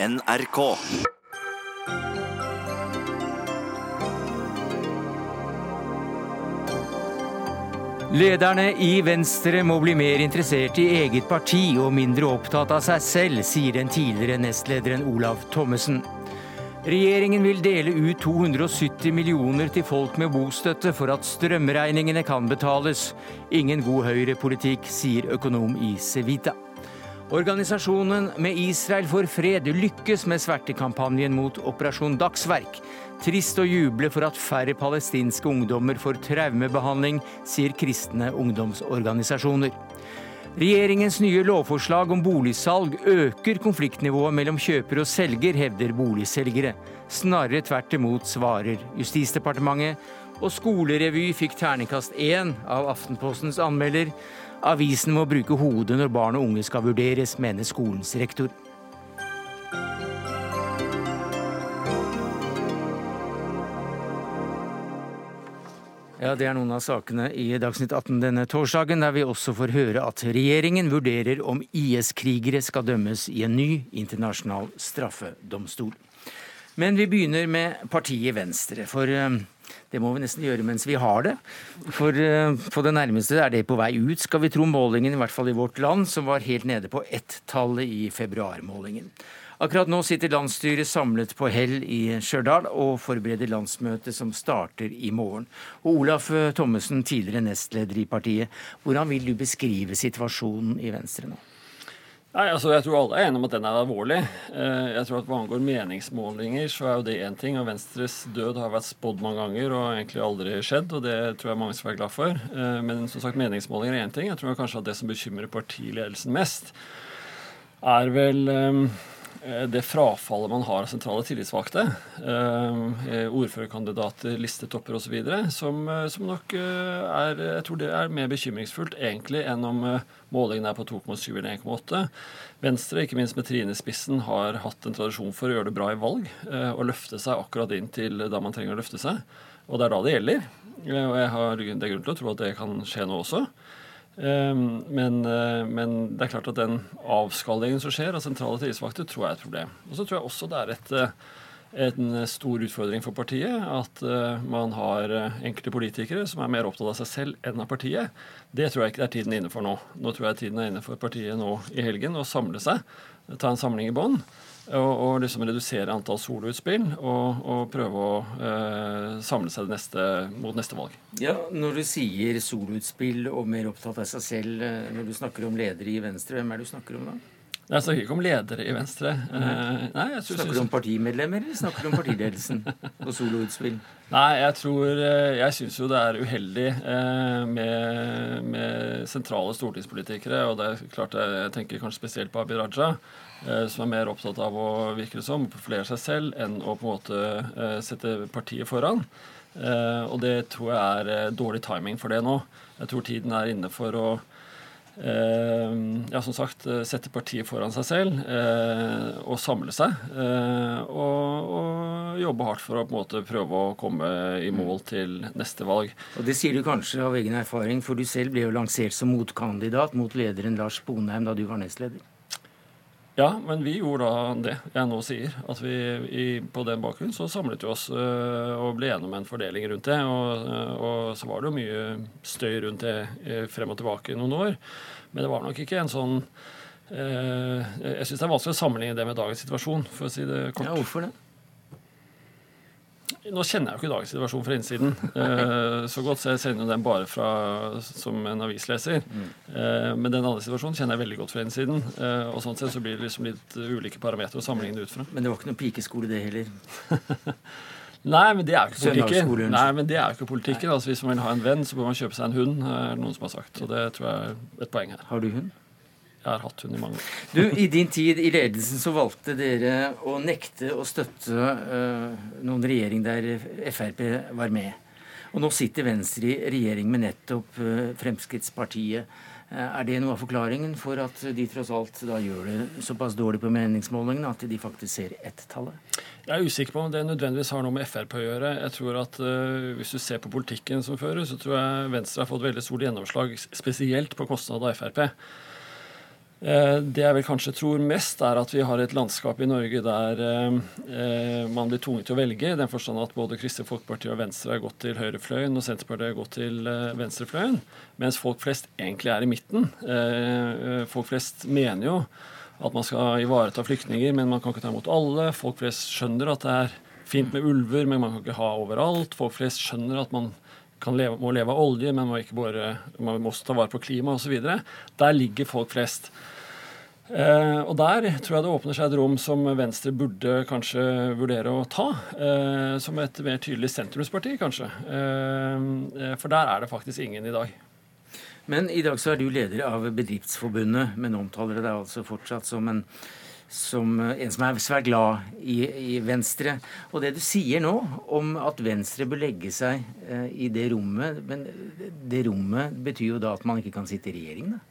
NRK. Lederne i Venstre må bli mer interessert i eget parti og mindre opptatt av seg selv, sier den tidligere nestlederen Olav Thommessen. Regjeringen vil dele ut 270 millioner til folk med bostøtte for at strømregningene kan betales. Ingen god høyrepolitikk, sier økonom i Cevita. Organisasjonen med Israel for fred lykkes med svertekampanjen mot Operasjon Dagsverk. Trist å juble for at færre palestinske ungdommer får traumebehandling, sier kristne ungdomsorganisasjoner. Regjeringens nye lovforslag om boligsalg øker konfliktnivået mellom kjøper og selger, hevder boligselgere. Snarere tvert imot, svarer Justisdepartementet. Og skolerevy fikk terningkast én av Aftenpostens anmelder. Avisen må bruke hodet når barn og unge skal vurderes, mener skolens rektor. Ja, Det er noen av sakene i Dagsnytt 18 denne torsdagen, der vi også får høre at regjeringen vurderer om IS-krigere skal dømmes i en ny internasjonal straffedomstol. Men vi begynner med partiet Venstre. For eh, det må vi nesten gjøre mens vi har det. For uh, på det nærmeste er det på vei ut, skal vi tro målingen, i hvert fall i vårt land, som var helt nede på ett-tallet i februarmålingen. Akkurat nå sitter landsstyret samlet på Hell i Stjørdal og forbereder landsmøtet som starter i morgen. Og Olaf Thommessen, tidligere nestleder i partiet, hvordan vil du beskrive situasjonen i Venstre nå? Nei, altså Jeg tror alle er enige om at den er alvorlig. Eh, jeg tror at Hva angår meningsmålinger, så er jo det én ting. og Venstres død har vært spådd mange ganger og egentlig aldri skjedd. og Det tror jeg mange skal være glad for. Eh, men som sagt, meningsmålinger er én ting. Jeg tror kanskje at det som bekymrer partiledelsen mest, er vel eh, det frafallet man har av sentrale tillitsvalgte, eh, ordførerkandidater, listetopper osv., som, eh, som nok er Jeg tror det er mer bekymringsfullt egentlig enn om målingen er på 2,7 eller 1,8. Venstre, ikke minst med Trine spissen, har hatt en tradisjon for å gjøre det bra i valg og løfte seg akkurat inn til da man trenger å løfte seg. Og det er da det gjelder. Og jeg har det er grunn til å tro at det kan skje nå også. Ehm, men, eh, men, det er klart at den avskallingen som skjer av sentrale tillitsvalgte, tror jeg er et problem. Og så tror jeg også det er et, eh, en stor utfordring for partiet at eh, man har enkelte politikere som er mer opptatt av seg selv enn av partiet. Det tror jeg ikke det er tiden inne for nå. Nå tror jeg tiden er inne for partiet nå i helgen å samle seg, ta en samling i bånn og, og liksom redusere antall soloutspill og, og prøve å eh, samle seg neste, mot neste valg. Ja, Når du sier soloutspill og mer opptatt av seg selv, eh, når du snakker om ledere i Venstre, hvem er det du snakker om da? Jeg snakker ikke om ledere i Venstre. Nei. nei, synes, snakker du om partimedlemmer, eller snakker du om partiledelsen og soloutspill? Nei, jeg tror eh, Jeg syns jo det er uheldig eh, med, med, sentrale stortingspolitikere, og det er klart jeg, tenker kanskje spesielt på Abid Raja, eh, som er mer opptatt av å virke det som, profilere seg selv, enn å på en måte eh, sette partiet foran. Eh, og det tror jeg er dårlig timing for det nå. Jeg tror tiden er inne for å Eh, ja, som sagt, eh, sette partiet foran seg selv eh, og samle seg. Og, og, jobbe hardt for å på en måte prøve å komme i mål til neste valg. Og Det sier du kanskje av egen erfaring, for du selv ble jo lansert som motkandidat mot lederen Lars Bonheim da du var nestleder. Ja, men vi gjorde da det jeg nå sier. At vi i, på den bakgrunn så samlet vi oss øh, og ble enige om en fordeling rundt det. Og, øh, og, så var det jo mye støy rundt det øh, frem og tilbake i noen år. Men det var nok ikke en sånn øh, Jeg syns det er vanskelig å sammenligne det med dagens situasjon, for å si det kort. Ja, hvorfor det? Nå kjenner jeg jo ikke dagens situasjon fra innsiden uh, så godt, så jeg sender jo den bare fra, som en avisleser. Mm. Uh, men den andre situasjonen kjenner jeg veldig godt fra innsiden. Uh, og sånn sett så blir det liksom litt ulike parametere å sammenligne ut fra. Men det var ikke noen pikeskole, det heller? Nei, men det er jo ikke politikken. Nei, men det er jo ikke politikken. Altså, hvis man vil ha en venn, så bør man kjøpe seg en hund, er det noen som har sagt. Og det tror jeg er et poeng her. Har du hund? Jeg har hatt hund i mange år. Du, I din tid i ledelsen så valgte dere å nekte å støtte uh, noen regjering der Frp var med. Og nå sitter Venstre i regjering med nettopp uh, Fremskrittspartiet. Uh, er det noe av forklaringen for at de tross alt da gjør det såpass dårlig på meningsmålingene at de faktisk ser ett-tallet? Jeg er usikker på om det nødvendigvis har noe med Frp å gjøre. Jeg tror at uh, Hvis du ser på politikken som føres, så tror jeg Venstre har fått veldig stort gjennomslag, spesielt på kostnad av Frp. Eh, det jeg vel kanskje tror mest, er at vi har et landskap i Norge der eh, man blir tvunget til å velge, i den forstand at både Kristelig Folkeparti og Venstre har gått til høyrefløyen, og Senterpartiet har gått til eh, venstrefløyen, mens folk flest egentlig er i midten. Folk flest mener jo at man skal ivareta flyktninger, men man kan ikke ta imot alle. Folk flest skjønner at det er fint med ulver, men man kan ikke ha overalt. Folk flest skjønner at man leve, må leve av olje, men må ikke bare, man må også ta vare på klimaet osv. Der ligger folk flest. Eh, og der tror jeg det åpner seg et rom som Venstre burde kanskje vurdere å ta. Eh, som et mer tydelig sentrumsparti, kanskje. Eh, for der er det faktisk ingen i dag. Men i dag så er du leder av Bedriftsforbundet, men omtaler deg altså fortsatt som en som en som er svært glad i, i, Venstre. Og det du sier nå om at Venstre bør legge seg eh, i det rommet Men det rommet betyr jo da at man ikke kan sitte i regjering, da?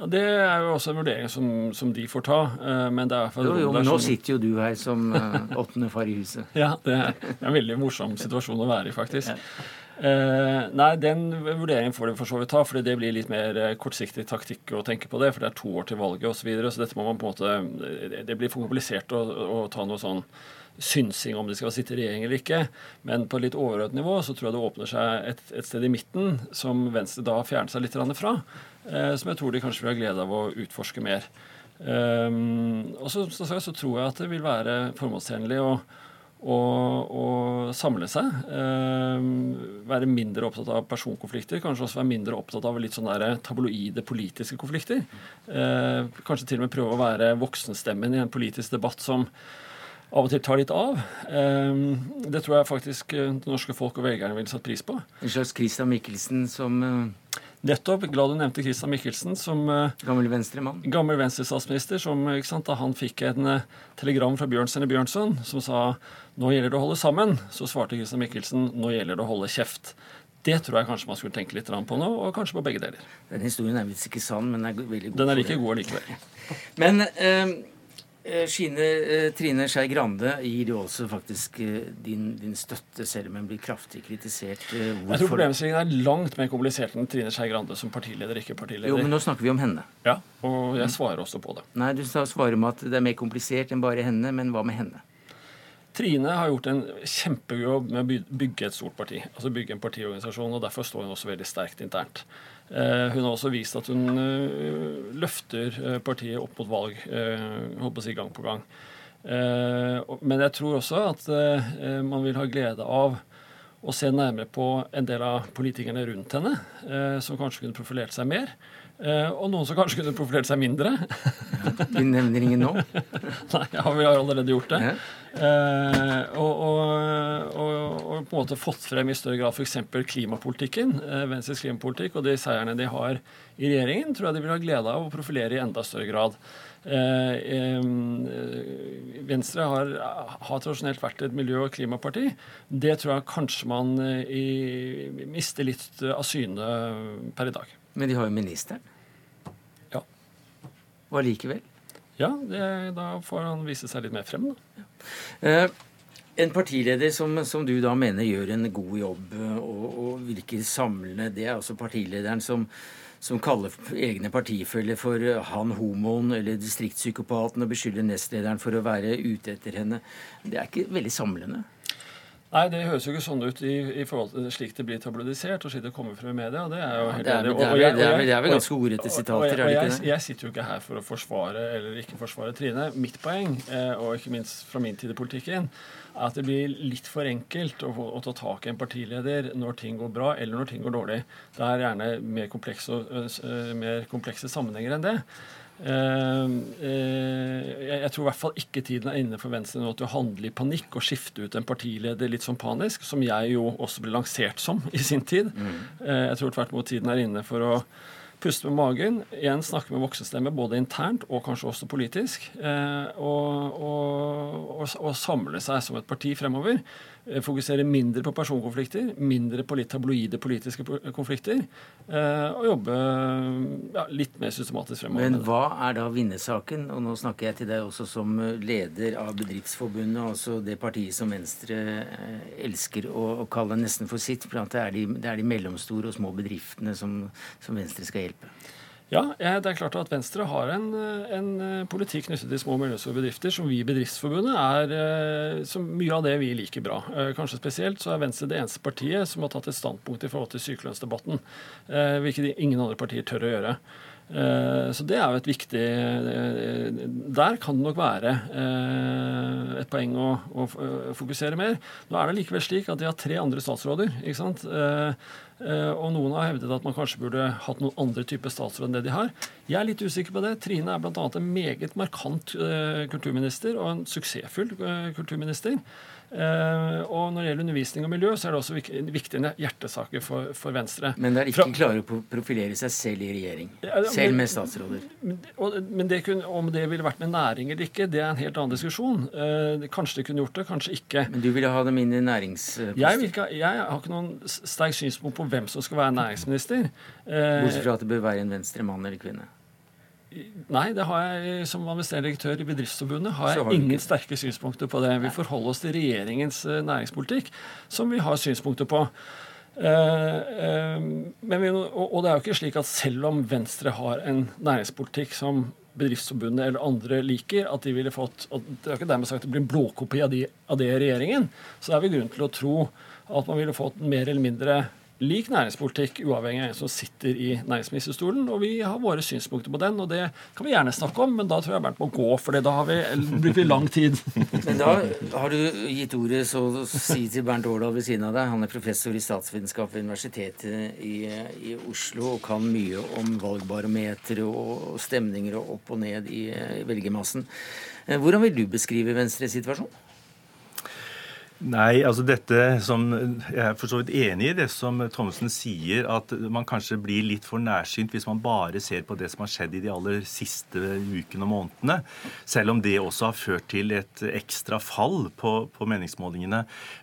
Ja, Det er jo også en vurdering som, som de får ta. Eh, men det er jo, jo, men nå sitter jo du her som åttende far i huset. ja, det er en veldig morsom situasjon å være i, faktisk. Uh, nei, den vurderingen får de for så vidt ta, for det blir litt mer kortsiktig taktikk å tenke på det. For det er to år til valget osv. Så, videre, så dette må man på en måte Det blir for komplisert å, å ta noe sånn synsing om de skal sitte i regjering eller ikke. Men på litt overordnet nivå så tror jeg det åpner seg et, et sted i midten som Venstre da fjerner seg litt fra. Eh, som jeg tror de kanskje vil ha glede av å utforske mer. Um, og så, så, så, tror jeg at det vil være formålstjenlig å, å, å samle seg. Eh, være mindre opptatt av personkonflikter. Kanskje også være mindre opptatt av litt sånne tabloide politiske konflikter. Eh, kanskje til og med prøve å være voksenstemmen i en politisk debatt som av og til tar litt av. Eh, det tror jeg faktisk det norske folk og velgerne ville satt pris på. En slags Christian Michelsen som uh Nettopp. Glad du nevnte Christian Michelsen som eh, Gammel venstremann. Gammel venstrestatsminister som eh, sant, da han fikk en uh, telegram fra Bjørnsen i Bjørnson som sa nå gjelder det å holde sammen, så svarte Christian Michelsen nå gjelder det å holde kjeft. Det tror jeg kanskje man skulle tenke litt på nå, og kanskje på begge deler. Den historien er visst ikke sann, men er veldig god. Den er like god likevel. men Eh, Skine, eh, Trine Skei Grande gir jo også faktisk eh, din, din, støtte, selv om hun blir kraftig kritisert. Hvorfor? Jeg tror problemstillingen er langt mer komplisert enn Trine Skei Grande som partileder, ikke partileder. Jo, men nå snakker vi om henne. Ja, og jeg svarer også på det. Nei, du svarer med at det er mer komplisert enn bare henne, men hva med henne? Trine har gjort en kjempejobb med å bygge et stort parti. Altså bygge en partiorganisasjon, og derfor står hun også veldig sterkt internt. Eh, hun har også vist at hun eh, løfter eh, partiet opp mot valg på å si gang på gang. Men jeg tror også at man vil ha glede av å se nærmere på en del av politikerne rundt henne, som kanskje kunne profilert seg mer. Og noen som kanskje kunne profilert seg mindre. Vi nevner ingen nå? Nei, ja, vi har allerede gjort det. Eh, og, og, og, og, på en måte fått frem i større grad f.eks. klimapolitikken, eh, Venstres klimapolitikk, og de seierne de har i regjeringen, tror jeg de vil ha glede av å profilere i enda større grad. Eh, eh Venstre har, har, tradisjonelt vært et miljø- og klimaparti. Det tror jeg kanskje man eh, i, mister litt av syne per i dag. Men de har jo ministeren. Ja. Og allikevel? Ja, det, da får han vise seg litt mer frem, da. Eh, en partileder som, som, du da mener gjør en god jobb eh, og, og virker samlende, det er altså partilederen som, som kaller egne partifeller for eh, han homoen eller distriktspsykopaten og beskylder nestlederen for å være ute etter henne. Det er ikke veldig samlende? Nei, det høres jo ikke sånn ut i, i forhold til slik det blir tabloidisert og slik det kommer frem i media. Det er jo helt ja, det, er, det, er, det, er, det er vel ganske ordrette sitater? Og, jeg, jeg, sitter jo ikke her for å forsvare eller ikke forsvare Trine. Mitt poeng, eh, og ikke minst fra min tid i politikken, er at det blir litt for enkelt å, å, ta tak i en partileder når ting går bra eller når ting går dårlig. Det er gjerne mer komplekse, mer komplekse sammenhenger enn det. Ehm, eh, jeg tror i hvert fall ikke tiden er inne for Venstre nå til å handle i panikk og skifte ut en partileder litt sånn panisk, som jeg jo også ble lansert som i sin tid. Mm. Eh, jeg tror tvert imot tiden er inne for å puste med magen, igjen snakke med voksenstemme både internt og kanskje også politisk, eh, og, og, og, og samle seg som et parti fremover. Eh, fokusere mindre på personkonflikter, mindre på litt tabloide politiske konflikter, eh, og jobbe ja, litt mer systematisk fremover. Men hva er da vinnersaken? Og nå snakker jeg til deg også som leder av Bedriftsforbundet, altså det partiet som Venstre eh, elsker å, kalle nesten for sitt. For det er, de, det er de mellomstore og små bedriftene som, som Venstre skal hjelpe. Ja, det er klart at Venstre har en, en politikk knyttet til små og mellomstore bedrifter som vi i Bedriftsforbundet er eh, som Mye av det vi liker bra. Eh, kanskje spesielt så er Venstre det eneste partiet som har tatt et standpunkt i forhold til sykelønnsdebatten, eh, hvilket ingen andre partier tør å gjøre. Så det er jo et viktig Der kan det nok være et poeng å, å fokusere mer. Nå er det likevel slik at de har tre andre statsråder. ikke sant? Eh, og noen har hevdet at man kanskje burde hatt noen andre typer statsråd enn det de har. Jeg er litt usikker på det. Trine er bl.a. en meget markant eh, kulturminister og en suksessfull eh, kulturminister. Uh, og når det gjelder undervisning og miljø, så er det også viktige hjertesaker for, for, Venstre. Men det er ikke Fra, klare å profilere seg selv i regjering? Ja, selv med statsråder? Men, det kunne, om det ville vært med næring eller ikke, det er en helt annen diskusjon. Uh, kanskje de kunne gjort det, kanskje ikke. Men du ville ha dem inn i næringsposter? Jeg, jeg, har ikke noen sterk synspunkt på hvem som skal være næringsminister. Bortsett fra at det bør være en venstre mann eller kvinne? Nei, det har jeg som administrerende direktør i Bedriftsforbundet har jeg ingen sterke synspunkter på det. Vi forholder oss til regjeringens eh, næringspolitikk, som vi har synspunkter på. Uh, uh, vi, og, det er jo ikke slik at selv om Venstre har en næringspolitikk som Bedriftsforbundet eller andre liker, at de ville fått og Det er ikke dermed sagt at det blir en blåkopi av, de, av det i regjeringen. Så det er vi grunn til å tro at man ville fått mer eller mindre lik næringspolitikk, uavhengig av en som sitter i næringsministerstolen. Og vi har våre synspunkter på den, og det kan vi gjerne snakke om, men da tror jeg Bernt må gå, for da har vi, bruker vi lang tid. Men da har du gitt ordet så å si til Bernt Årdal ved siden av deg. Han er professor i statsvitenskap ved Universitetet i, i Oslo og kan mye om valgbarometer og stemninger og opp og ned i, i velgermassen. Eh, hvordan vil du beskrive Venstres situasjon? Nei, altså dette som Jeg er for så vidt enig i det som Thommessen sier, at man kanskje blir litt for nærsynt hvis man bare ser på det som har skjedd i de aller siste ukene og månedene. Selv om det også har ført til et ekstra fall på, på meningsmålingene.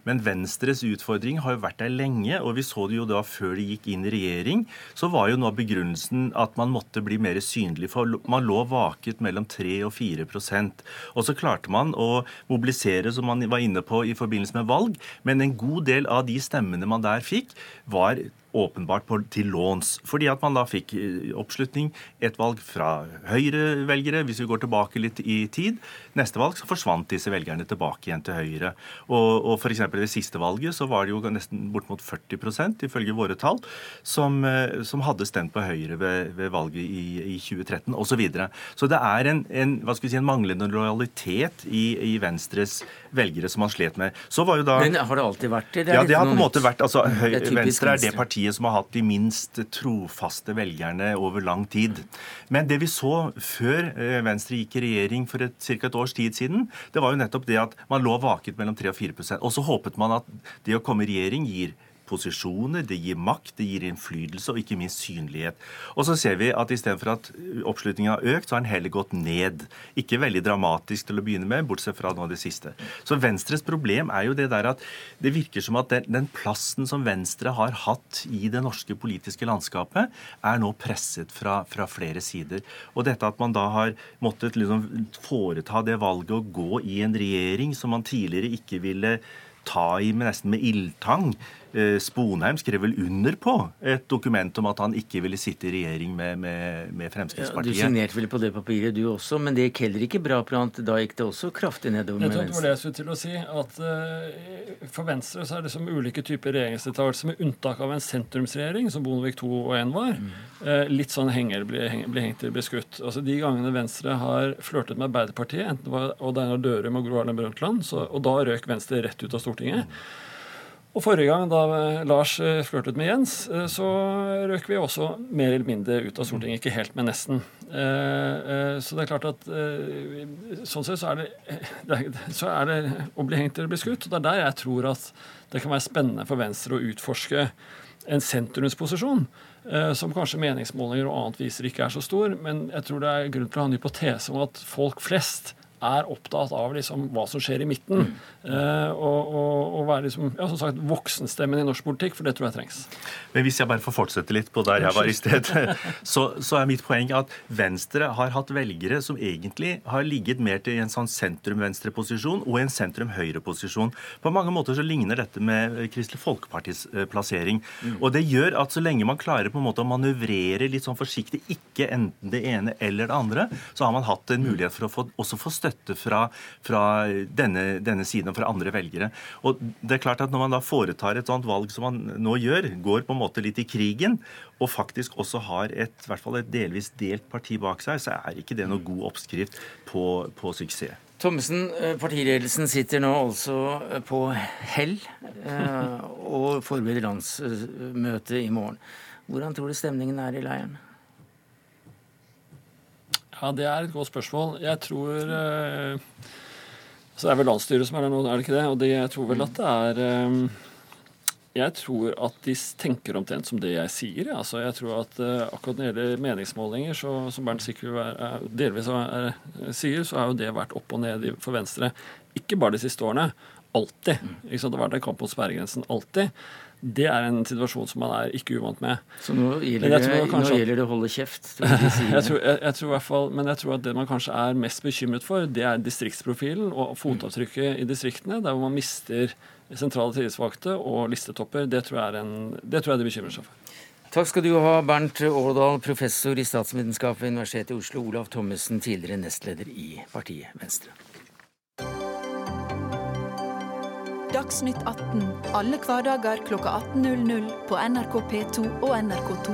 Men Venstres utfordring har jo vært der lenge, og vi så det jo da før de gikk inn i regjering. Så var jo nå begrunnelsen at man måtte bli mer synlig, for man lå vaket mellom 3 og 4% Og så klarte man å mobilisere, som man var inne på i forbindelse forbindelse med valg, men en god del av de stemmene man der fikk, var åpenbart på, til låns. Fordi at man da fikk eh, oppslutning et valg fra Høyre-velgere, hvis vi går tilbake litt i tid. Neste valg så forsvant disse velgerne tilbake igjen til Høyre. Og, og f.eks. ved siste valget så var det jo nesten bort mot 40% ifølge våre tall, som, eh, som, hadde stemt på Høyre ved, ved valget i, i 2013 osv. Så, videre. så det er en, en, hva skal vi si, en manglende lojalitet i, i, Venstres velgere som man slet med. Så var jo da... Men har det alltid vært det? det ja, det har på en måte vært altså, Venstre er det partiet partiet som har hatt de minst trofaste velgerne over lang tid. Men det vi så før eh, Venstre gikk i regjering for ca. et års tid siden, det var jo nettopp det at man lå vaket mellom 3 og 4% Og så håpet man at det å komme i regjering gir posisjoner, det gir makt, det gir innflytelse og ikke minst synlighet. Og så ser vi at istedenfor at oppslutningen har økt, så har den heller gått ned. Ikke veldig dramatisk til å begynne med, bortsett fra nå det siste. Så Venstres problem er jo det der at det virker som at den, den plassen som Venstre har hatt i det norske politiske landskapet, er nå presset fra, fra flere sider. Og dette at man da har måttet liksom foreta det valget å gå i en regjering som man tidligere ikke ville ta i med nesten med ildtang. Eh, Sponheim skrev vel under på et dokument om at han ikke ville sitte i regjering med, med, med Fremskrittspartiet. Ja, du signerte vel på det papiret, du også, men det gikk heller ikke bra. Plant. Da gikk det også kraftig nedover med Venstre. Det var det jeg skulle til å si, at uh, For Venstre så er det som ulike typer regjeringsdeltakelse, med unntak av en sentrumsregjering, som Bondevik II og 1 var. Mm. Uh, litt sånn henger blir, blir hengt til blir skutt. Altså De gangene Venstre har flørtet med Arbeiderpartiet, enten det var Odd Einar Dørum og Gro Harlem Brundtland, og da røk Venstre rett ut av Stortinget. Mm. Og forrige gang da Lars eh, flørtet med Jens, eh, så røk vi også mer eller mindre ut av Stortinget. Ikke helt, men nesten. Eh, så det er klart at sånn sett så er det, så er det å bli hengt eller bli skutt. Og det er der jeg tror at det kan være spennende for Venstre å utforske en sentrumsposisjon. Som kanskje meningsmålinger og annet viser ikke er så stor, men jeg tror det er grunn til å ha en hypotese om at folk flest er opptatt av liksom hva som skjer i midten. Mm. Uh, og, og, og, være liksom, ja, som sagt, voksenstemmen i norsk politikk, for det tror jeg trengs. Men hvis jeg bare får fortsette litt på der jeg var i sted, så, så, er mitt poeng at Venstre har hatt velgere som egentlig har ligget mer til en sånn sentrum-venstre-posisjon og en sentrum-høyre-posisjon. På mange måter så ligner dette med Kristelig Folkepartis uh, plassering. Mm. Og det gjør at så lenge man klarer på en måte å manøvrere litt sånn forsiktig, ikke enten det ene eller det andre, så har man hatt en mulighet for å få, også få støtte fra, fra denne, denne, siden og fra andre velgere. Og det er klart at Når man da foretar et sånt valg som man nå gjør, går på en måte litt i krigen, og faktisk også har et, hvert fall et delvis delt parti bak seg, så er ikke det noe god oppskrift på, på suksess. Thommessen, eh, partiledelsen sitter nå altså eh, på hell eh, og forbereder landsmøte i morgen. Hvordan tror du stemningen er i leiren? Ja, Det er et godt spørsmål. Jeg tror eh, Så det er vel landsstyret som er der nå, er det ikke det? Og det, jeg tror vel at det er eh, Jeg tror at de tenker omtrent som det jeg sier. Altså, jeg tror at eh, akkurat når det gjelder meningsmålinger, så, som Bernt Sikkerud delvis er, sier, så har jo det vært opp og ned for Venstre. Ikke bare de siste årene. Alltid. Ikke sant? Det har vært en kamp mot sperregrensen. Alltid. Det er en situasjon som man er ikke uvant med. Så nå gjelder, det, nå gjelder det å holde kjeft? jeg, tror, jeg, jeg tror fall, men jeg tror at det man kanskje er mest bekymret for, det er distriktsprofilen og fotavtrykket i distriktene, der hvor man mister sentrale tillitsvalgte og listetopper. Det tror, jeg en, det tror jeg de bekymrer seg for. Takk skal du ha, Bernt Årdal, professor i statsvitenskap ved Universitetet i Oslo, Olav Thommessen, tidligere nestleder i partiet Venstre. Dagsnytt 18 alle hverdager kl 18.00 på NRK P2 og NRK2.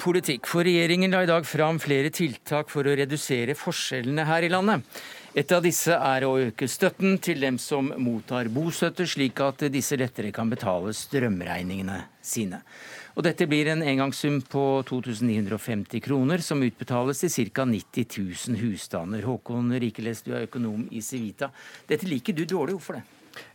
Politikk. For regjeringen la i dag fram flere tiltak for å redusere forskjellene her i landet. Et av disse er å øke støtten til dem som mottar bostøtte, slik at disse lettere kan betale strømregningene sine. Og dette blir en engangssum på 2950 kroner, som utbetales til ca. 90 000 husstander. Håkon Rikeles, du er økonom i Civita. Dette liker du dårlig, hvorfor det?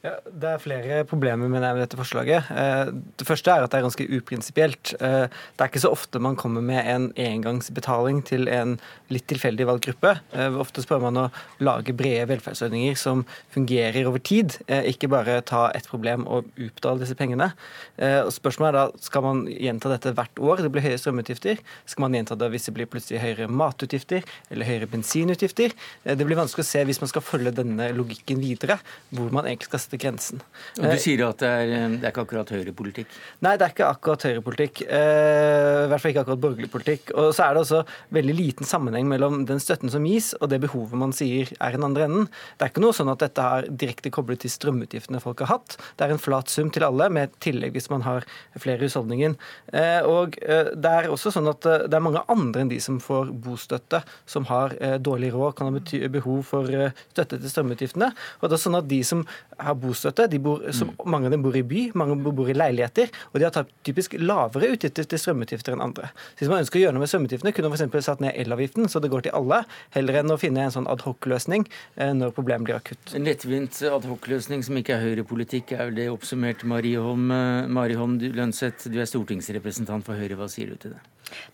Ja, det er flere problemer med dette forslaget. Eh, det første er at det er ganske uprinsipielt. Eh, det er ikke så ofte man kommer med en engangsbetaling til en litt tilfeldig valgt gruppe. Eh, ofte spør man å lage brede velferdsordninger som fungerer over tid, ikke bare ta ett problem og utbetale disse pengene. Spørsmålet er da, Skal man gjenta dette hvert år? Det blir høye strømutgifter. Skal man gjenta det hvis det blir plutselig høyere matutgifter eller høyere bensinutgifter? Det blir vanskelig å se hvis man skal følge denne logikken videre, hvor man egentlig sette grensen. Og Du sier at det er, eh, det er ikke akkurat høyrepolitikk? Nei, det er ikke akkurat høyrepolitikk. Eh, I hvert fall ikke akkurat borgerlig politikk. Og så er det også veldig liten sammenheng mellom den støtten som gis, og det behovet man sier er den andre enden. Det er ikke noe sånn at dette er direkte koblet til strømutgiftene folk har hatt. Det er en flat sum til alle, med tillegg hvis man har flere. Eh, og det er også sånn at det er mange andre enn de som får bostøtte, som har dårlig råd, kan ha behov for støtte til strømutgiftene. Og det er sånn at de som har bostøtte. Bor, som, mm. Mange av dem bor i by, mange bor i leiligheter. Og de har tatt typisk lavere utgifter til strømutgifter enn andre. Så hvis man ønsker å gjøre noe med strømutgiftene, kunne man f.eks. satt ned elavgiften, så det går til alle, heller enn å finne en sånn adhoc-løsning eh, når problemet blir akutt. En lettvint adhoc-løsning som ikke er høyrepolitikk, er vel det oppsummert. Marie Holm, eh, Marie Holm Lønseth, du er stortingsrepresentant for Høyre. Hva sier du til det?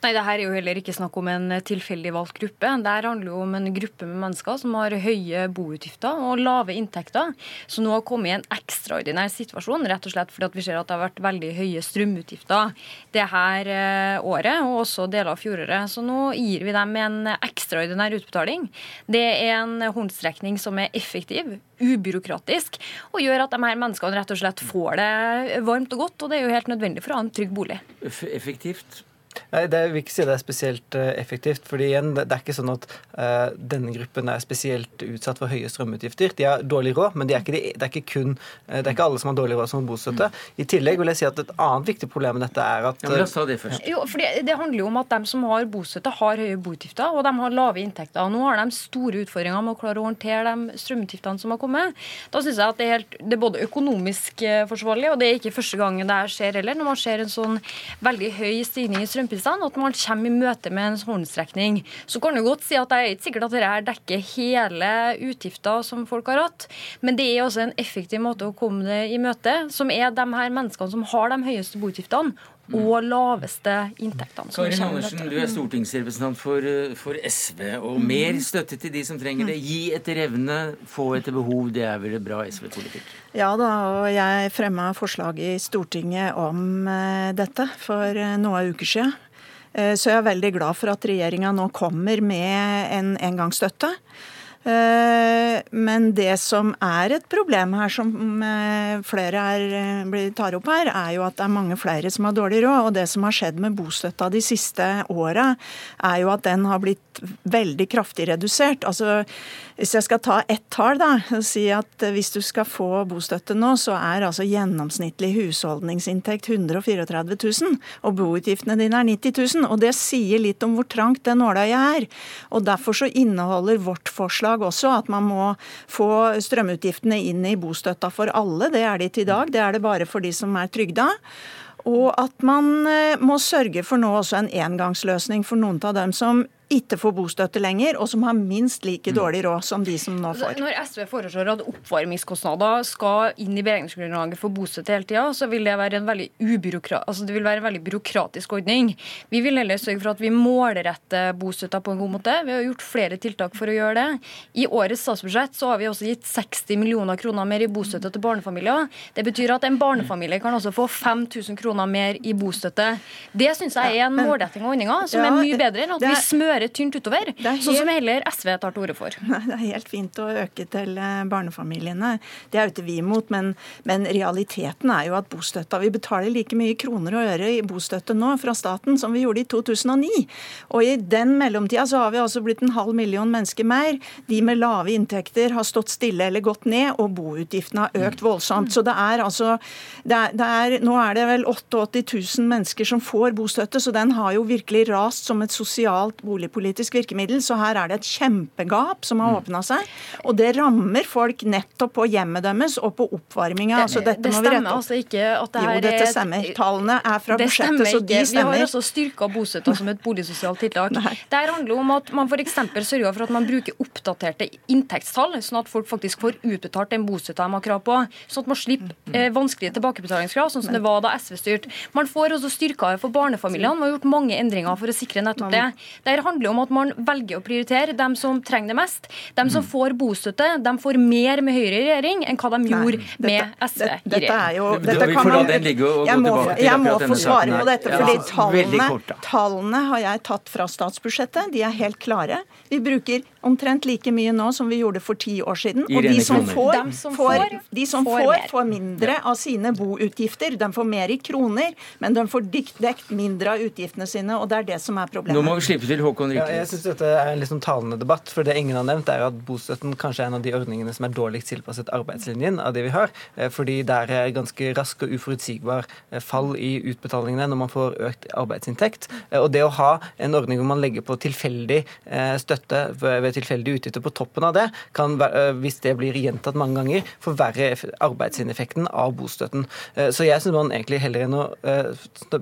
Nei, det her er jo heller ikke snakk om en tilfeldig valgt gruppe. Det handler jo om en gruppe med mennesker som har høye boutgifter og lave inntekter, Så nå har kommet i en ekstraordinær situasjon, rett og slett fordi vi ser at det har vært veldig høye strømutgifter det her eh, året, og også deler av fjoråret. Så nå gir vi dem en ekstraordinær utbetaling. Det er en håndstrekning som er effektiv, ubyråkratisk, og gjør at de her menneskene rett og slett får det varmt og godt. Og det er jo helt nødvendig for å ha en trygg bolig. Effektivt? Nei, det vil ikke si det er spesielt uh, effektivt. fordi igjen, det, det, er ikke sånn at uh, denne gruppen er spesielt utsatt for høye strømutgifter. De har dårlig råd, men de er de, det, er ikke kun, uh, det er ikke alle som har dårlig råd som har bostøtte. I tillegg vil jeg si at et annet viktig problem med dette er at ja, La oss ta det først. Jo, for det, det, handler jo om at de som har bostøtte, har høye boutgifter, og de har lave inntekter. Nå har de store utfordringer med å klare å håndtere de strømutgiftene som har kommet. Da syns jeg at det er, helt, det er både økonomisk forsvarlig, og det er ikke første gang det skjer heller, når man ser en sånn veldig høy stigning i strømprisene at man kommer i møte med en håndstrekning. Så kan du godt si at det er ikke sikkert at dette dekker hele utgifter som folk har hatt, men det er også en effektiv måte å komme det i møte, som er de her menneskene som har de høyeste boutgiftene, og laveste inntektene. Karin Andersen, du er stortingsrepresentant for, eh, for, SV. Og mer støtte til de som trenger det. Gi etter evne, få etter behov. Det er vel bra SV-politikk? Ja da, og jeg fremma forslag i Stortinget om uh, dette for uh, noen uker siden. Så jeg er veldig glad for at regjeringa nå kommer med en engangsstøtte. Eh, men det som er et problem her, som eh, flere er, eh, tar opp her, er jo at det er mange flere som har dårlig råd. Og det som har skjedd med bostøtta de siste åra, er jo at den har blitt veldig kraftig redusert. Altså, hvis jeg skal ta ett tall, da, og si at hvis du skal få bostøtte nå, så er altså gjennomsnittlig husholdningsinntekt 134 000, og boutgiftene dine er 90 000. Og det sier litt om hvor trangt det nåløyet er. Og derfor så inneholder vårt forslag også at man må få strømutgiftene inn i bostøtta for alle. Det er de til i dag. Det er det bare for de som er trygda. Og at man eh, må sørge for nå også en engangsløsning for noen av dem som ikke får bostøtte lenger, og som har minst like mm. dårlig råd som de som nå får. Når SV foreslår at oppvarmingskostnader skal inn i beregningsgrunnlaget for bostøtte hele tida, så vil det være en veldig altså det vil være en veldig byråkratisk ordning. Vi vil heller sørge for at vi målretter bostøtta på en god måte. Vi har gjort flere tiltak for å gjøre det. I årets statsbudsjett så har vi også gitt 60 millioner kroner mer i bostøtte til barnefamilier. Det betyr at en barnefamilie kan også få 5000 kroner mer i bostøtte. Det syns jeg er en målretting av ordninga som er mye bedre enn at vi smører smøre tynt utover, helt... sånn som heller SV tar til orde for. Nei, det er helt fint å øke til eh, barnefamiliene. Det er jo ikke vi imot, men, men, realiteten er jo at bostøtta Vi betaler like mye kroner og øre i bostøtte nå fra staten som vi gjorde i 2009. Og i den mellomtida så har vi altså blitt en halv million mennesker mer. De med lave inntekter har stått stille eller gått ned, og boutgiftene har økt voldsomt. Så det er altså det er, det er, Nå er det vel 88 000 mennesker som får bostøtte, så den har jo virkelig rast som et sosialt bolig boligpolitisk virkemiddel, så her er det et kjempegap som har mm. åpna seg. Og det rammer folk nettopp på hjemmet deres og på oppvarminga. Det, altså, det stemmer altså ikke at det her Jo, dette stemmer. Tallene er fra budsjettet, så de stemmer. Vi har også styrka bostøtta som et boligsosialt tiltak. Nei. Det handler om at man f.eks. sørger for at man bruker oppdaterte inntektstall, sånn at folk faktisk får utbetalt den bostøtta de har krav på. Sånn at man slipper mm. eh, vanskelige tilbakebetalingskrav, sånn som det var da SV styrte. Man får også styrka det for barnefamiliene. Man har gjort mange endringer for å sikre nettopp det. Dette handler om at man velger å prioritere dem som trenger det mest. Dem som mm. får bostøtte, de får mer med Høyre i regjering enn hva de Nei, gjorde dette, med SV i regjering. Dette er jo, dette kan man, jeg må, jeg må få svare på dette, fordi tallene, tallene har jeg tatt fra statsbudsjettet. De er helt klare. Vi bruker omtrent like mye nå som vi gjorde for ti år siden. Og de som får, får, de som får, får mindre av sine boutgifter. De får mer i kroner, men de får dekt mindre av utgiftene sine, og det er det som er problemet. Nå må vi slippe til Håkon Riknes. Ja, jeg synes dette er en litt sånn talende debatt, for det ingen har nevnt, er at bostøtten kanskje er en av de ordningene som er dårligst tilpasset arbeidslinjen av det vi har, eh, fordi der er ganske rask og uforutsigbar eh, fall i utbetalingene når man får økt arbeidsinntekt. Eh, og det å ha en ordning hvor man legger på tilfeldig støtte ved tilfeldige utgifter på toppen av det, kan, hvis det blir gjentatt mange ganger, forverre arbeidsinneffekten av bostøtten. Så jeg syns man egentlig heller enn å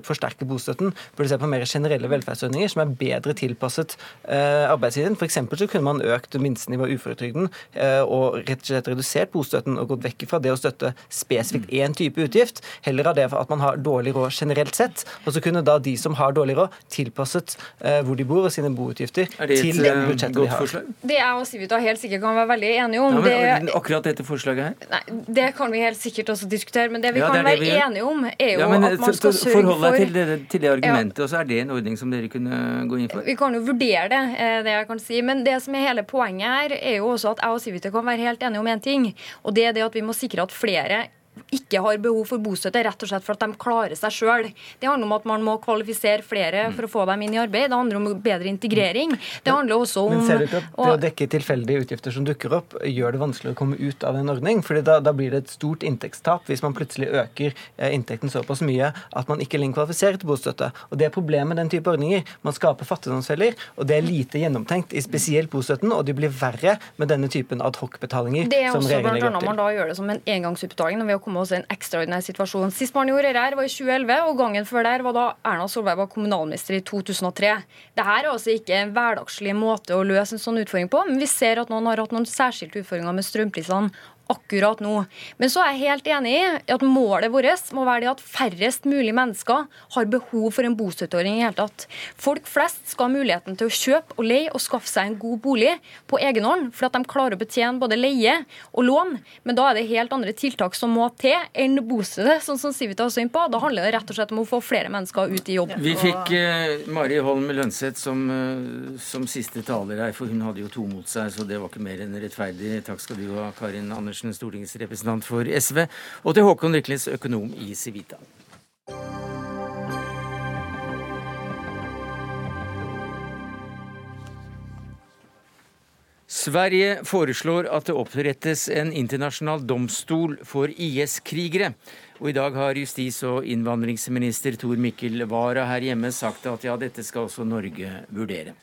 forsterke bostøtten, burde se på mer generelle velferdsordninger som er bedre tilpasset arbeidstiden. F.eks. så kunne man økt minstenivået uføretrygden og rett og slett redusert bostøtten og gått vekk fra det å støtte spesifikt én type utgift, heller av det at man har dårlig råd generelt sett. Og så kunne da de som har dårlig råd, tilpasset hvor de bor og sine boutgifter til det budsjettet de har. Det jeg og Sivita helt sikkert kan være veldig enige om. Ja, men, akkurat dette forslaget her? Nei, Det kan vi helt sikkert også diskutere. Men det vi ja, kan det være vi enige om, er jo ja, men, at man skal sørge for Forhold deg til det, til det argumentet, og så er det en ordning som dere kunne gå inn for? Vi kan jo vurdere det, eh, det jeg kan si. Men det som er hele poenget her, er jo også at jeg og Sivita kan være helt enige om én en ting. Og det er det at vi må sikre at flere ikke har behov for bostøtte, rett og slett for at de klarer seg sjøl. Det handler om at man må kvalifisere flere for å få dem inn i arbeid. Det handler om bedre integrering. Det handler også om Men ser du ikke at det å dekke tilfeldige utgifter som dukker opp, gjør det vanskelig å komme ut av en ordning? Fordi da, da blir det et stort inntektstap hvis man plutselig øker eh, inntekten såpass mye at man ikke lenger kvalifiserer til bostøtte. Og Det er problemet med den type ordninger. Man skaper fattigdomsfeller, og det er lite gjennomtenkt i spesielt bostøtten, og de blir verre med denne typen adhoc-betalinger. Det er også bl.a. man da gjør det som en engangsutbetaling når vi har kommet oss i en ekstraordinær situasjon. Sist man gjorde her, var i 2011, og gangen før der var da Erna Solberg var kommunalminister i 2003. Dette er altså ikke en hverdagslig måte å løse en sånn utfordring på, men vi ser at noen har hatt noen særskilte utfordringer med strømprisene akkurat nå. Men så er jeg helt enig i at målet vårt må være det at færrest mulig mennesker har behov for en bostøtteordning i hele tatt. Folk flest skal ha muligheten til å kjøpe og leie og skaffe seg en god bolig på egen hånd, for at de klarer å betjene både leie og lån. Men da er det helt andre tiltak som må til enn bostøtte, sånn som Civita også inn på. Da handler det rett og slett om å få flere mennesker ut i jobb. Vi fikk uh, Mari Holm Lønseth som, uh, som siste taler her, for hun hadde jo to mot seg, så det var ikke mer enn rettferdig. Takk skal du ha, Karin Andersen, Stortingets representant for SV, og til Håkon Rikles, økonom i Civita. Sverige foreslår at det opprettes en internasjonal domstol for IS-krigere. Og I dag har justis- og innvandringsminister Tor Mikkel Wara her hjemme sagt at ja, dette skal også Norge vurdere.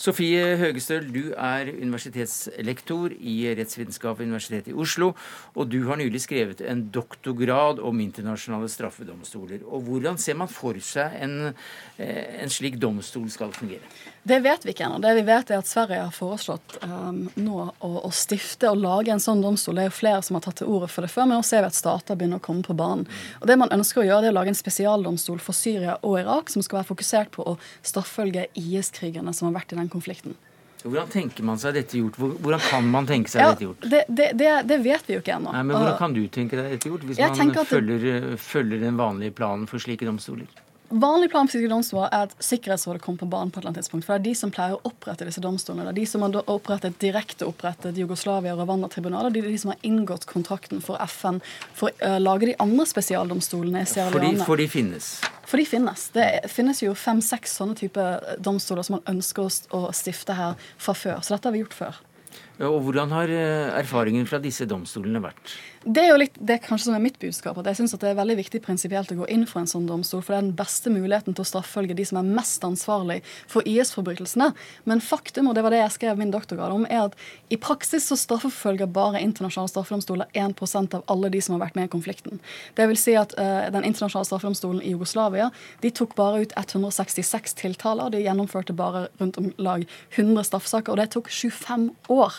Sofie Høgestøl, du er universitetslektor i rettsvitenskap ved Universitetet i Oslo. Og du har nylig skrevet en doktorgrad om internasjonale straffedomstoler. Og Hvordan ser man for seg en, eh, en slik domstol skal fungere? Det vet vi ikke ennå. Det vi vet er at Sverige har foreslått um, nå å, å, stifte og lage en sånn domstol. Det er jo flere som har tatt til orde for det før, men nå ser vi at stater begynner å komme på banen. Og Det man ønsker å gjøre, det er å lage en spesialdomstol for Syria og Irak som skal være fokusert på å straffølge IS-krigerne som har vært i den konflikten. Hvordan tenker man seg dette gjort? Hvordan kan man tenke seg ja, dette gjort? Det, det, det, det, vet vi jo ikke ennå. Men Hvordan kan du tenke deg dette gjort, hvis man følger, følger den vanlige planen for slike domstoler? Vanlig plan for domstoler er at Sikkerhetsrådet kommer på banen på et eller annet tidspunkt. For det er de som pleier å opprette disse domstolene. Det er de som har opprettet direkte opprettet Jugoslavia og Rwanda-tribunalet. Det er de som har inngått kontrakten for FN for å uh, lage de andre spesialdomstolene i Sierra Leone. For de finnes? For de finnes. Det finnes jo fem-seks sånne type domstoler som man ønsker å stifte her fra før. Så dette har vi gjort før. Og Hvordan har eh, erfaringen fra disse domstolene vært? Det er jo litt, det kanskje som er mitt budskap. at Jeg syns det er veldig viktig prinsipielt å gå inn for en sånn domstol. For det er den beste muligheten til å straffølge de som er mest ansvarlig for IS-forbrytelsene. Men faktum, og det var det jeg skrev min doktorgrad om, er at i praksis så straffeforfølger bare internasjonale straffedomstoler 1% av alle de som har vært med i konflikten. Det vil si at uh, Den internasjonale straffedomstolen i Jugoslavia de tok bare ut 166 tiltaler. De gjennomførte bare rundt om lag 100 straffesaker, og det tok 25 år.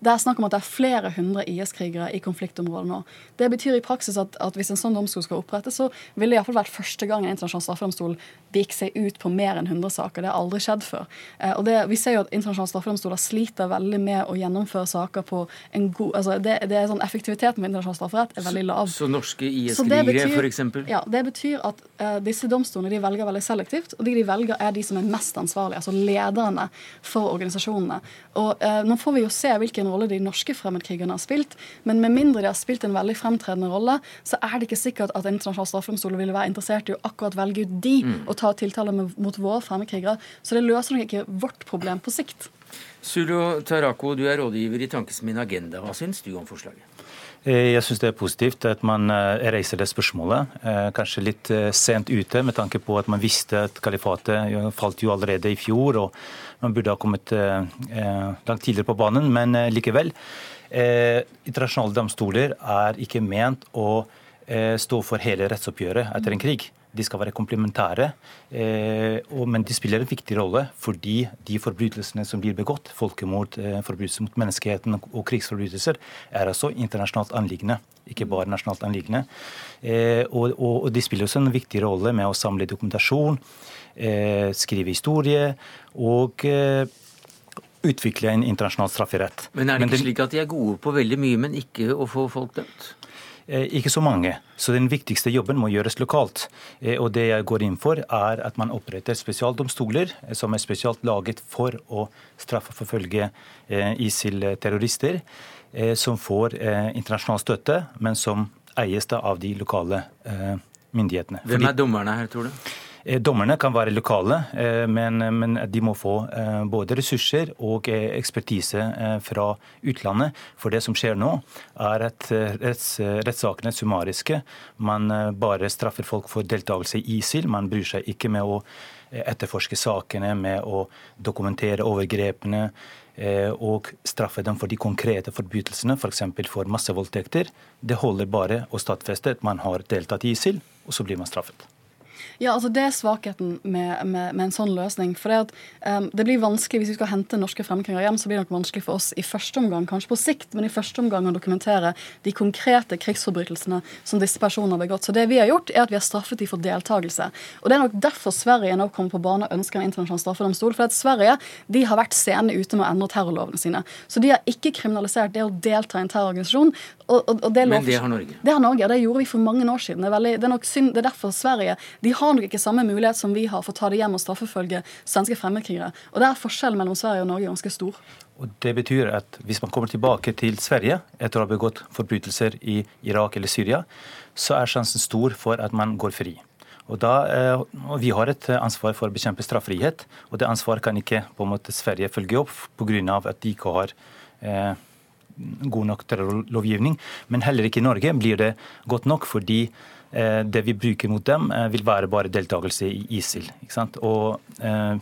Det er snakk om at det er flere hundre IS-krigere i konfliktområdet nå. Det betyr i praksis at, at hvis en sånn domstol skal opprettes, så ville det iallfall vært første gang en internasjonal straffedomstol gikk seg ut på mer enn 100 saker. Det har aldri skjedd før. Eh, og det, Vi ser jo at internasjonale straffedomstoler sliter veldig med å gjennomføre saker på en god altså det, det er sånn Effektiviteten med internasjonal strafferett er veldig lav. Så, så norske IS-krigere, f.eks.? Ja, det betyr at uh, disse domstolene de velger veldig selektivt. Og de de velger, er de som er mest ansvarlige, altså lederne for organisasjonene. Og uh, Nå får vi jo se hvilken rolle de norske fremmedkrigerne har spilt. Men med mindre de har spilt en veldig fremtredende rolle, så er det ikke sikkert at internasjonal straffedomstol ville være interessert i å akkurat velge ut de mm. og ta tiltale mot våre fremmedkrigere. Så det løser nok ikke vårt problem på sikt. Sulo Tarako, du er rådgiver i Tankesmien Agenda. Hva syns du om forslaget? Eh, jeg syns det er positivt at man eh, reiser det spørsmålet. Eh, kanskje litt sent ute med tanke på at man visste at kalifatet falt jo allerede i fjor. og man burde ha kommet langt tidligere på banen, men likevel. Internasjonale domstoler er ikke ment å stå for hele rettsoppgjøret etter en krig. De skal være komplementære, men de spiller en viktig rolle fordi de forbrytelsene som blir begått, folkemord, forbrytelser mot menneskeheten og krigsforbrytelser, er altså internasjonalt anliggende, ikke bare nasjonalt anliggende. Og de spiller også en viktig rolle med å samle dokumentasjon, Eh, skrive historie og eh, utvikle en internasjonal strafferett. Men er det ikke slik at de er gode på veldig mye, men ikke å få folk dømt? Eh, ikke så mange. Så den viktigste jobben må gjøres lokalt. Og det jeg går inn for, er at man oppretter spesialdomstoler som er spesialt laget for å straffeforfølge ISIL-terrorister, som får internasjonal støtte, men som eies av de lokale myndighetene. Hvem er dommerne her, tror du? Eh, dommerne kan være lokale, eh, men, de må få eh, både ressurser og ekspertise fra utlandet. For det som skjer nå, er at retts, rettssakene er summariske. Man bare straffer folk for deltakelse i ISIL. Man bryr seg ikke med å etterforske sakene, med å dokumentere overgrepene og straffe dem for de konkrete forbrytelsene, f.eks. For, for massevoldtekter. Det holder bare å stadfeste at man har deltatt i ISIL, og så blir man straffet. Ja, altså Det er svakheten med, med, med en sånn løsning. For det, at, um, det blir vanskelig Hvis vi skal hente norske fremkringer hjem, så blir det nok vanskelig for oss i første omgang, kanskje på sikt, men i første omgang å dokumentere de konkrete krigsforbrytelsene som disse personene har begått. Så det vi har gjort, er at vi har straffet dem for deltakelse. Og det er nok derfor Sverige nå kommer på bane og ønsker en internasjonal straffedomstol. For at Sverige de har vært sene ute med å endre terrorlovene sine. Så de har ikke kriminalisert det å delta i en terrororganisasjon. Og, og, og det men det har Norge? Det har Norge, og det gjorde vi for mange år siden. Det er, veldig, det er nok synd, det er derfor Sverige de har nok ikke samme mulighet som vi har for å ta det hjem og straffefølge svenske fremmedkrigere. Og der er forskjellen mellom Sverige og Norge ganske stor. Og Det betyr at hvis man kommer tilbake til Sverige etter å ha begått forbrytelser i Irak eller Syria, så er sjansen stor for at man går fri. Og, da, eh, og Vi har et ansvar for å bekjempe straffrihet, og det ansvaret kan ikke på en måte Sverige følge opp pga. at de ikke har eh, god nok terrorlovgivning. Men heller ikke i Norge blir det godt nok, fordi Eh, det vi bruker mot dem, eh, vil være bare deltakelse i ISIL. Og eh,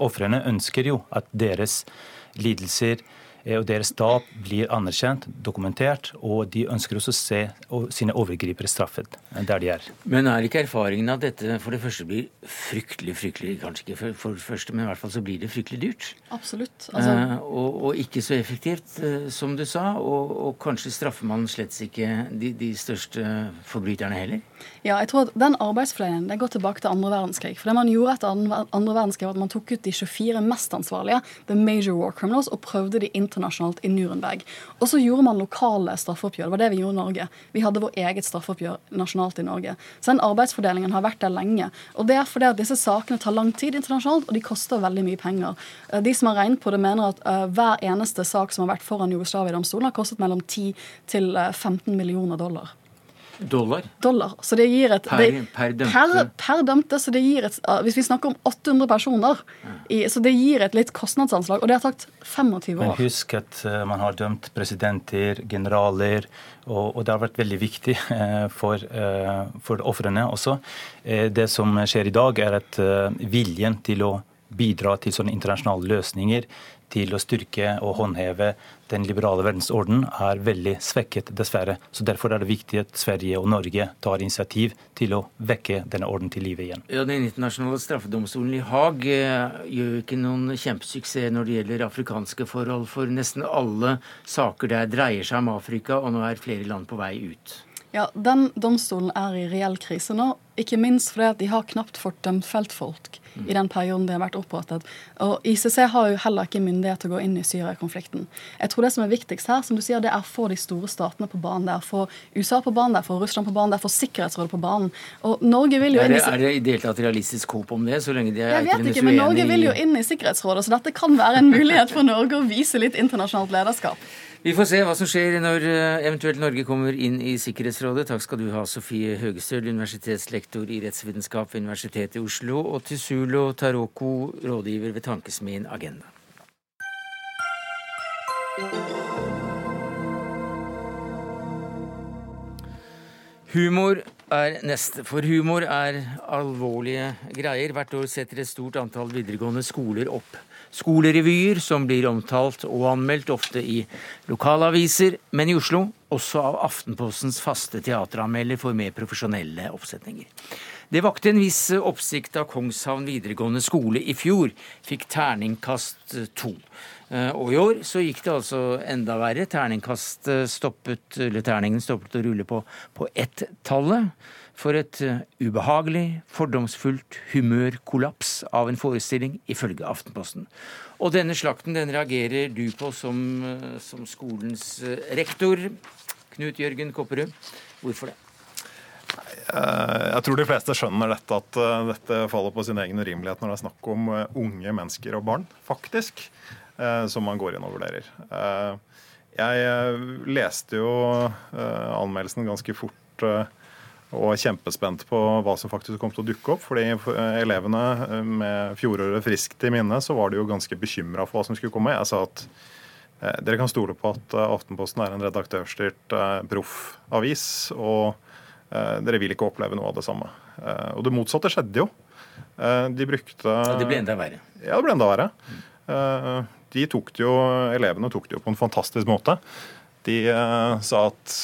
Ofrene ønsker jo at deres lidelser og deres tap blir anerkjent, dokumentert, og de ønsker også å se sine overgripere straffet der de er. Men er ikke erfaringen at dette for det første blir fryktelig, fryktelig, kanskje ikke for, for det første, men i hvert fall så blir det fryktelig dyrt? Absolutt. Altså... Eh, og, og, ikke så effektivt, eh, som du sa, og, og kanskje straffer man slett ikke de, de, største forbryterne heller? Ja, jeg tror at den arbeidsfordelingen den går tilbake til andre verdenskrig. For det man gjorde etter andre verdenskrig, var at man tok ut de 24 mest ansvarlige, the major war criminals, og prøvde de internasjonalt i Nuremberg. Og så gjorde man lokale straffeoppgjør. Det var det vi gjorde i Norge. Vi hadde vår eget straffeoppgjør nasjonalt i Norge. Så den arbeidsfordelingen har vært der lenge. Og det er fordi at disse sakene tar lang tid internasjonalt, og de koster veldig mye penger. Eh, de som har regnet på det, mener at uh, hver eneste sak som har vært foran Jugoslavia-domstolen, har kostet mellom 10 til 15 eh, millioner dollar. Dollar? Dollar. Så det gir et, per, det, per, dømte? Per, per, dømte. Så det gir et Hvis vi snakker om 800 personer, i, så det gir et litt kostnadsanslag. Og det har tatt 25 år. Men husk at uh, man har dømt presidenter, generaler, og, og det har vært veldig viktig uh, for, uh, for ofrene også. det som skjer i dag, er at viljen til å bidra til sånne internasjonale løsninger til å styrke og håndheve den liberale verdensorden er veldig svekket, dessverre. Så Derfor er det viktig at Sverige og Norge tar initiativ til å vekke denne orden til live igjen. Ja, Den internasjonale straffedomstolen i Haag eh, gjør ikke noen kjempesuksess når det gjelder afrikanske forhold, for nesten alle saker der dreier seg om Afrika, og nå er flere land på vei ut. Ja, Den domstolen er i reell krise nå, ikke minst fordi at de har knapt fått dømt feltfolk mm. i den perioden de har vært opprettet. Og ICC har jo heller ikke myndighet til å gå inn i Syria-konflikten. Jeg tror det som er viktigst her, som du sier, det er å få de store statene på banen. Det er å få USA på banen, det er å få Russland på banen, det er å få Sikkerhetsrådet på banen. Og Norge vil jo inn i... Er det i det hele tatt realistisk håp om det, så lenge de er Jeg vet ikke, men Norge vil jo inn i Sikkerhetsrådet, så dette kan være en mulighet for Norge å vise litt internasjonalt lederskap. Vi får se hva som skjer når eh, eventuelt Norge kommer inn i Sikkerhetsrådet. Takk skal du ha, Sofie Høgestøl, universitetslektor i rettsvitenskap ved Universitetet i Oslo, og Tisulo Taroko, rådgiver ved tankesmien Agenda. Humor er neste, for humor er alvorlige greier. Hvert år setter et stort antall videregående skoler opp skolerevyer som blir omtalt og anmeldt, ofte i lokalaviser, men i Oslo også av Aftenpostens faste teateranmelder for mer profesjonelle oppsetninger. Det vakte en viss oppsikt da Kongshavn videregående skole i fjor fikk terningkast to. Eh, og i år så gikk det altså enda verre. Terningkast stoppet, eller terningen stoppet å rulle på, på ett-tallet for et eh, ubehagelig, fordomsfullt humørkollaps av en forestilling, ifølge Aftenposten. Og denne slakten den reagerer du på som, eh, som skolens eh, rektor, Knut Jørgen Kopperud. Hvorfor det? Jeg tror de fleste skjønner dette, at dette faller på sin egen urimelighet når det er snakk om unge mennesker og barn, faktisk, som man går inn og vurderer. Jeg leste jo anmeldelsen ganske fort og kjempespent på hva som faktisk kom til å dukke opp. fordi elevene eh, med fjoråret friskt i minne, så var de jo ganske bekymra for hva som skulle komme. Jeg sa at eh, dere kan stole på at eh, Aftenposten er en redaktørstyrt eh, proffavis, og eh, dere vil ikke oppleve noe av det samme. Eh, og det motsatte skjedde jo. de brukte Og det ble enda verre? Ja, det ble enda verre. de tok det jo, Elevene tok det jo på en fantastisk måte. De sa at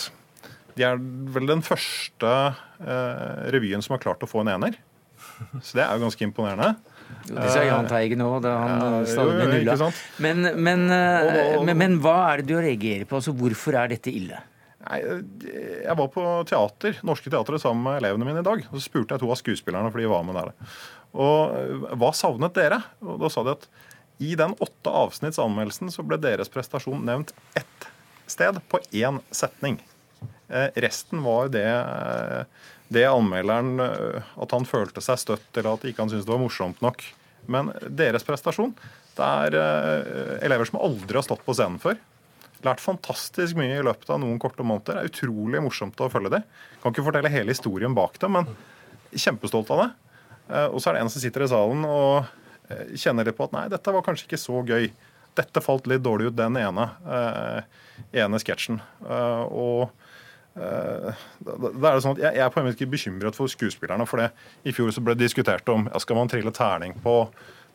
de er vel den første eh, revyen som har klart å få en ener. Så det er jo ganske imponerende. Jo, det sa Jahn Teigen òg, da han Ja, eh, stadig ble nulla. Men, men, eh, Og- og- men, men hva er det du reagerer på? Altså, hvorfor er dette ille? Nei, Jeg var på teater, Norske Teatret sammen med elevene mine i dag. og Så spurte jeg to av skuespillerne, for de var med der. Og eh, hva savnet dere? Og Da sa de at i den åtte avsnitts anmeldelsen så ble deres prestasjon nevnt ett sted på én setning. Eh, Resten var det, eh, det anmelderen eh, At han følte seg støtt, eller at ikke han syntes det var morsomt nok. Men deres prestasjon det er elever som aldri har stått på scenen før. Lært fantastisk mye i løpet av noen korte måneder. Det er utrolig morsomt å følge dem. Kan ikke fortelle hele historien bak dem, men kjempestolt av det. Og så er det en som sitter i salen og kjenner litt på at nei, dette var kanskje ikke så gøy. Dette falt litt dårlig ut, den ene, eh, ene sketsjen. Eh, og eh, da er det sånn at jeg, jeg er på en måte ikke bekymret for skuespillerne. For det i fjor så ble det diskutert om ja, skal man trille terning på,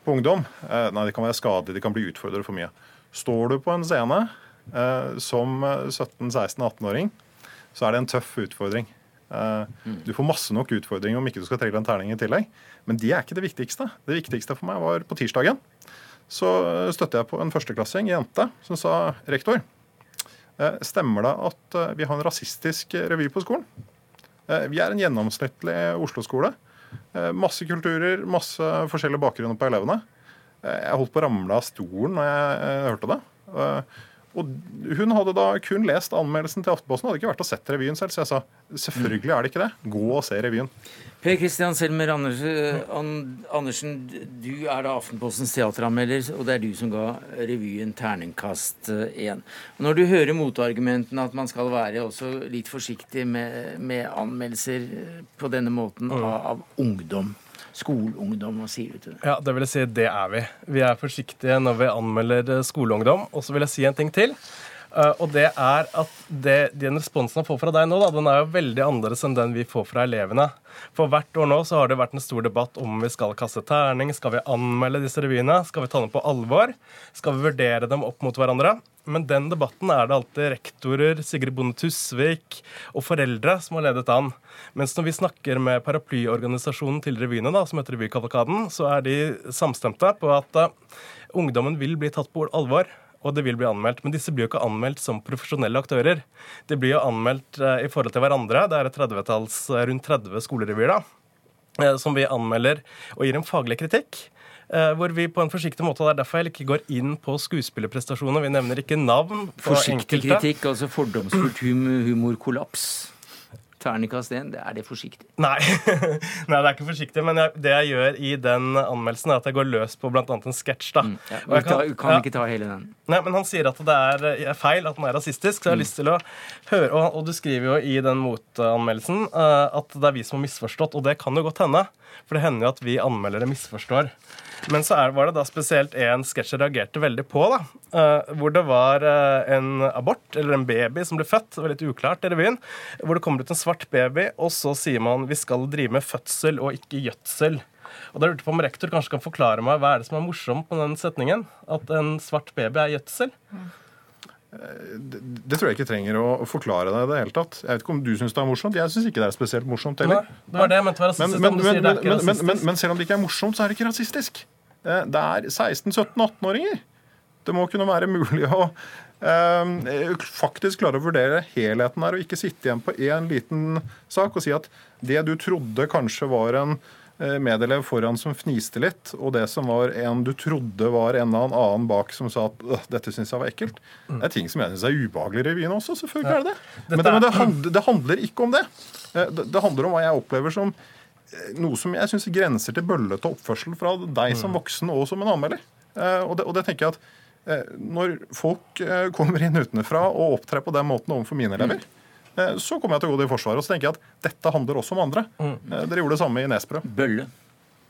på ungdom. Eh, nei, de kan være skadelige, de kan bli utfordret for mye. Står du på en scene eh, som 17-16-18-åring, så er det en tøff utfordring. Eh, Du får masse nok utfordringer om ikke du skal trille en terning i tillegg. Men det er ikke det viktigste. Det viktigste for meg var på tirsdagen. Så støtter støtte jeg på en førsteklassing, jente, som sa rektor, eh, stemmer det at eh, vi har en rasistisk revy på skolen? Eh, Vi er en gjennomsnittlig Oslo-skole. Masse kulturer, masse forskjellige bakgrunner på elevene. Jeg holdt på å ramle av stolen når jeg hørte det. Eh, Og hun hadde da kun lest anmeldelsen til Aftenposten, hadde ikke vært og sett revyen selv. Så jeg sa selvfølgelig er det ikke det. Gå og se revyen. Per Christian Selmer Andersen, Andersen, du er da Aftenpostens teateranmelder, og det er du som ga revyen terningkast én. Når du hører motargumentene at man skal være også litt forsiktig med, med anmeldelser på denne måten av, av ungdom, skoleungdom, hva sier du til det? Ja, det vil jeg si, det er vi. Vi er forsiktige når vi anmelder eh, skoleungdom. Og så vil jeg si en ting til. eh, og det er at det, den responsen jeg får fra deg nå, da, den er jo veldig annerledes enn den vi får fra elevene. For hvert år nå så har det vært en stor debatt om vi skal kaste terning, skal vi anmelde disse revyene, skal vi ta dem på alvor, skal vi vurdere dem opp mot hverandre. Men den debatten er det alltid rektorer, Sigrid Bonde Tusvik og foreldre som har ledet an. Mens når vi snakker med paraplyorganisasjonen til revyene, da, som heter Revykavalkaden, så er de samstemte på at uh, ungdommen vil bli tatt på alvor. Og det vil bli anmeldt. Men disse blir jo ikke anmeldt som profesjonelle aktører. De blir jo anmeldt eh, i forhold til hverandre. Det er et 30-talls, rundt 30 skolerevyer da, eh, som vi anmelder og gir en faglig kritikk. Eh, Hvor vi på en forsiktig måte, Det er derfor jeg ikke går inn på skuespillerprestasjoner. Vi nevner ikke navn Forsiktig enkelte. kritikk, altså fordomsfullt humorkollaps. Terningkast én, det er det forsiktig? Nei. Nei, det er ikke forsiktig. Men jeg, det jeg gjør i den anmeldelsen, er at jeg går løs på bl.a. en sketsj. da. Ja, Og jeg kan, kan ikke ta hele den. Nei, men Han sier at det er er feil, at den er rasistisk. Så jeg har lyst til å høre, og, og du skriver jo i den motanmeldelsen uh, at det er vi som har misforstått. Og det kan jo godt hende. For det hender jo at vi anmeldere misforstår. Men så er, var det da spesielt en sketsj jeg reagerte veldig på. da, uh, Hvor det var uh, en abort, eller en baby, som ble født. Det var litt uklart i revyen. Hvor det kommer ut en svart baby, og så sier man vi skal drive med fødsel og ikke gjødsel. Og da lurte jeg på om rektor kanskje kan forklare meg hva er det som er morsomt med den setningen? At en svart baby er gjødsel? Det, det tror jeg ikke trenger å forklare deg i det hele tatt. Jeg vet ikke om du syns det er morsomt. Jeg syns ikke det er spesielt morsomt heller. Men, selv om det ikke er morsomt, så er det ikke rasistisk. Det er 16-17-18-åringer. Det må kunne være mulig å eh, faktisk klare å vurdere helheten her, og ikke sitte igjen på én liten sak og si at det du trodde kanskje var en medelev foran som fniste litt, og det som var en du trodde var en eller annen bak som sa at dette syns jeg var ekkelt. Det er ting som jeg syns er ubehagelig i revyen også. Selvfølgelig er det det. Men, det, men det, handler, det handler ikke om det. Eh, Det, det handler om hva jeg opplever som eh, noe som jeg syns grenser til bøllete oppførsel fra deg som voksen og som en anmelder. Eh, Og det, og det tenker jeg at eh, når folk eh, kommer inn utenfra og opptrer på den måten overfor mine elever, eh, så kommer jeg til å gå det i forsvaret. Og så tenker jeg at dette handler også om andre. Eh, Dere gjorde det samme i Nesbø. Bølle.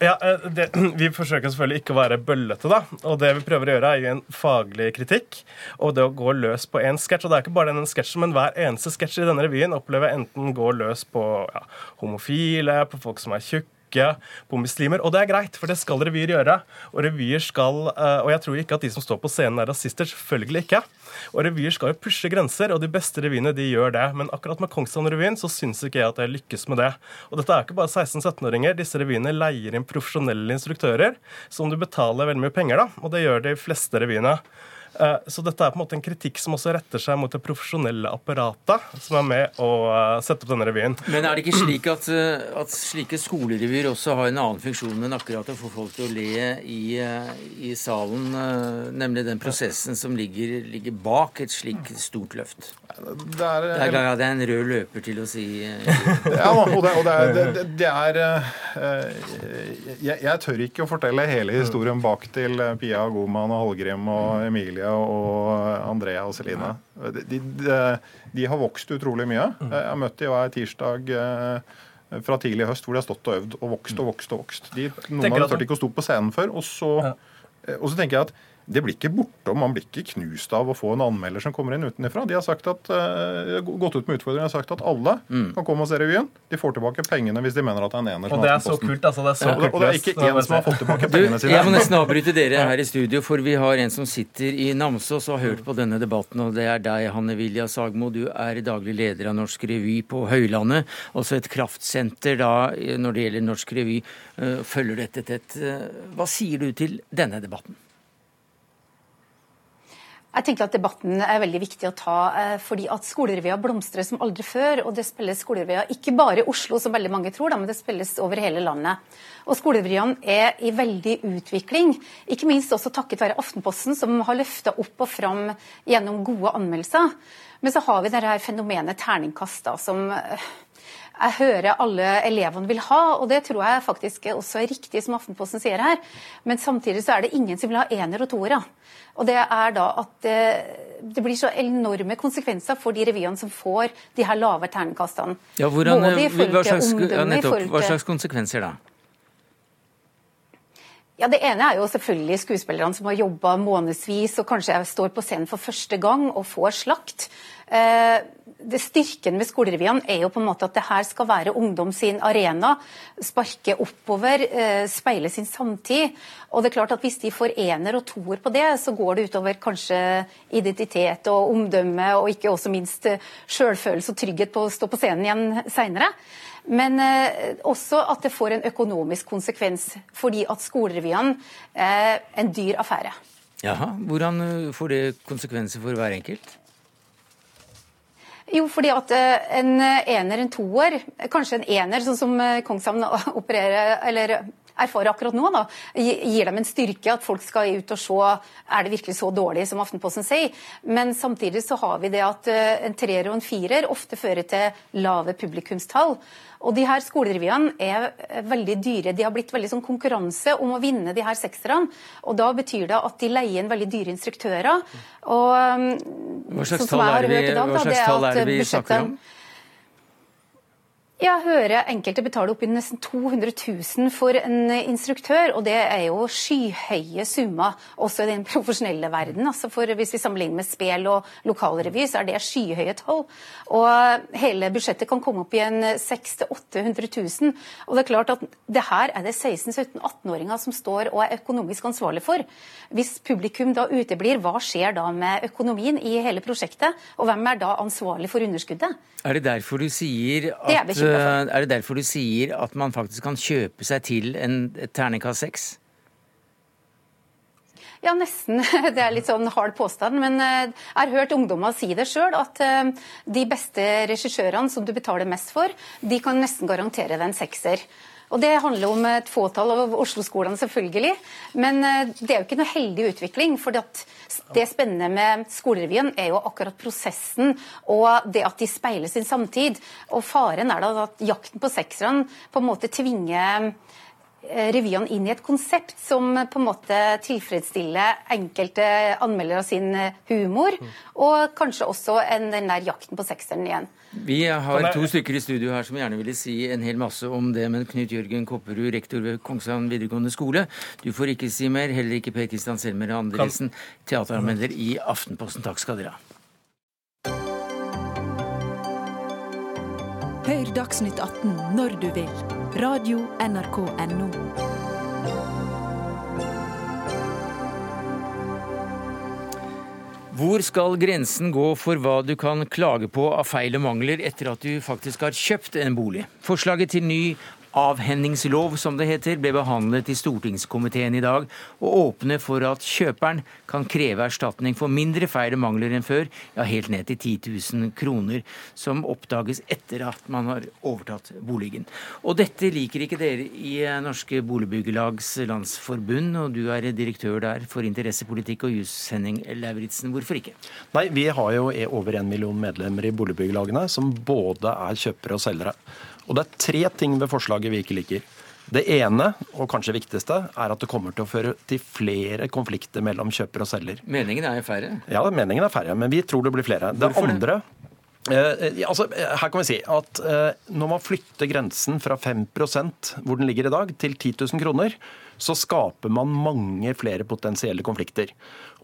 Ja, eh, det, Vi forsøker selvfølgelig ikke å være bøllete, da. Og det vi prøver å gjøre, er jo en faglig kritikk. Og det å gå løs på én sketsj. Og det er ikke bare denne sketsjen, men hver eneste sketsj i denne revyen opplever jeg enten gå løs på ja, homofile, på folk som er tjukke, tråkke på muslimer. Og det er greit, for det skal revyer gjøre. Og revyer skal eh, Og jeg tror ikke at de som står på scenen er rasister. Selvfølgelig ikke. Og revyer skal jo pushe grenser, og de beste revyene de gjør det. Men akkurat med Kongsland-revyen så syns ikke jeg at jeg lykkes med det. Og dette er ikke bare 16-17-åringer. Disse revyene leier inn profesjonelle instruktører som du betaler veldig mye penger, da. Og det gjør de fleste revyene. Eh, så dette er på en måte en kritikk som også retter seg mot det profesjonelle apparatet som er med å eh, sette opp denne revyen. Men er det ikke slik at, eh, at slike skolerevyer også har en annen funksjon enn akkurat å få folk til å le i, i salen, nemlig den prosessen som ligger, ligger bak et slikt stort løft? Det er, det er, det er en rød løper til å si Ja, og det, og det er, det, er jeg, jeg, tør ikke å fortelle hele historien bak til Pia Goman og Hallgrim og Emilie Silje og Andrea og Celine. De, de, de, har vokst utrolig mye. Mm. Jeg har møtt dem hver tirsdag eh, fra tidlig høst hvor de har stått og øvd og vokst og vokst. og vokst. De, noen av dem turte ikke å stå på scenen før. Og så, eh, og så tenker jeg at det blir ikke borte, man blir ikke knust av å få en anmelder som kommer inn utenfra. De har sagt at, uh, gått ut med utfordringen og sagt at alle mm. kan komme og se revyen. De får tilbake pengene hvis de mener at det er en ener som er så kult, altså. Det er så ja. kult. Og det er ikke én som har fått tilbake pengene sine. Jeg må nesten avbryte dere her i studio, for vi har en som sitter i Namsos og har hørt på denne debatten, og det er deg, Hanne Vilja Sagmo. Du er daglig leder av Norsk Revy på Høylandet, også et kraftsenter da når det gjelder Norsk Revy. Eh, følger dette tett. Eh, hva sier du til denne debatten? Jeg tenker at Debatten er veldig viktig å ta, eh, fordi at skolerevyer blomstrer som aldri før. og Det spilles skolerevyer ikke bare i Oslo, som veldig mange tror, men det spilles over hele landet. Og Skolerevyene er i veldig utvikling, ikke minst også takket være Aftenposten, som har løfta opp og fram gjennom gode anmeldelser. Men så har vi dette fenomenet terningkast, som eh, jeg hører alle elevene vil ha, og det tror jeg faktisk også er riktig, som Aftenposten sier her. Men samtidig så er det ingen som vil ha ener og toere. Og det er da at det, det, blir så enorme konsekvenser for de revyene som får de her lave terningkastene. Ja, hvordan, forhold hva slags, til omdømme, ja, nettopp, Hva slags konsekvenser da? Ja, Det ene er jo selvfølgelig skuespillerne som har jobba månedsvis og kanskje står på scenen for første gang og får slakt. Eh, det Styrken med skolerevyen er jo på en måte at det her skal være ungdom sin arena. Sparke oppover, eh, speile sin samtid. Og det er klart at Hvis de får ener og toer på det, så går det utover kanskje identitet og omdømme, og ikke også minst selvfølelse sjølfølelse og trygghet på å stå på scenen igjen seinere. Men eh, også at det får en økonomisk konsekvens, fordi at skolerevyene er en dyr affære. Jaha, Hvordan får det konsekvenser for hver enkelt? Jo, fordi at eh, en ener, en toer, kanskje en ener, sånn som Kongshamn Kongshavn opererer, eller erfarer akkurat nå, da, gir dem en styrke at folk skal ut og se er det virkelig så dårlig som Aftenposten sier. Men samtidig så har vi det at eh, en treer og en firer ofte fører til lave publikumstall. Og de her skolerevyene er veldig dyre. De har blitt veldig sånn konkurranse om å vinne de her sekserne. Og da betyr det at de leier inn veldig dyre instruktører. Og, hva slags tall er det vi, dag, da, er det vi snakker om? Jeg hører enkelte betale i nesten 200 000 for en instruktør, og det er jo skyhøye summer også i den profesjonelle verden. Altså for Hvis vi sammenligner med spel og lokalrevy, så er det skyhøye tall. Og hele budsjettet kan komme opp i en 600 000-800 000. Og det er klart at det her er det 16-17-18-åringer som står og er økonomisk ansvarlig for. Hvis publikum da uteblir, hva skjer da med økonomien i hele prosjektet? Og hvem er da ansvarlig for underskuddet? Er det derfor du sier at er det derfor du sier at man faktisk kan kjøpe seg til en terningkast seks? Ja, nesten. Det er litt sånn hard påstand. Men eh, jeg har hørt ungdommer si det sjøl, at eh, de beste regissørene som du betaler mest for, de kan nesten garantere deg en sekser. Og Det handler om et fåtall av Oslo-skolene, selvfølgelig. Men eh, det er jo ikke noe heldig utvikling. for Det spennende med skolerevyen er jo akkurat prosessen og det at de speiler sin samtid. Og Faren er da at jakten på sekserne på en måte tvinger revyene inn i et konsept som på en måte tilfredsstiller enkelte anmeldere sin humor, og kanskje også en, den der jakten på sekseren igjen. Vi har to stykker i studio her som gjerne ville si en hel masse om det, men Knut Jørgen Kopperud, rektor ved Kongshavn videregående skole, du får ikke si mer. Heller ikke Per Kristian Selmer Andresen, teateranmelder i Aftenposten. Takk skal dere ha. Hør Dagsnytt 18 når du vil. Radio NRK Radio.nrk.no. Hvor skal grensen gå for hva du kan klage på av feil og mangler etter at du faktisk har kjøpt en bolig? Forslaget til ny avhendingslov, som det heter, ble behandlet i stortingskomiteen i dag, og åpner for at kjøperen kan kreve erstatning for mindre feil og mangler enn før, ja helt ned til 10 000 kroner, som oppdages etter at man har overtatt boligen. Og dette liker ikke dere i Norske Boligbyggelags Landsforbund, og du er direktør der for interessepolitikk og jus, Henning Lauritzen. Hvorfor ikke? Nei, Vi har jo over en million medlemmer i boligbyggelagene, som både er kjøpere og selgere. Og det er tre ting ved forslaget vi ikke liker. Det ene, og kanskje viktigste, er at det kommer til å føre til flere konflikter mellom kjøper og selger. Meningen er jo færre? Ja, meningen er færre, men vi tror det blir flere. Det Hvorfor andre eh, altså, her kan vi si at eh, Når man flytter grensen fra 5% hvor den ligger i dag, til 10 000 kroner, så skaper man mange flere potensielle konflikter.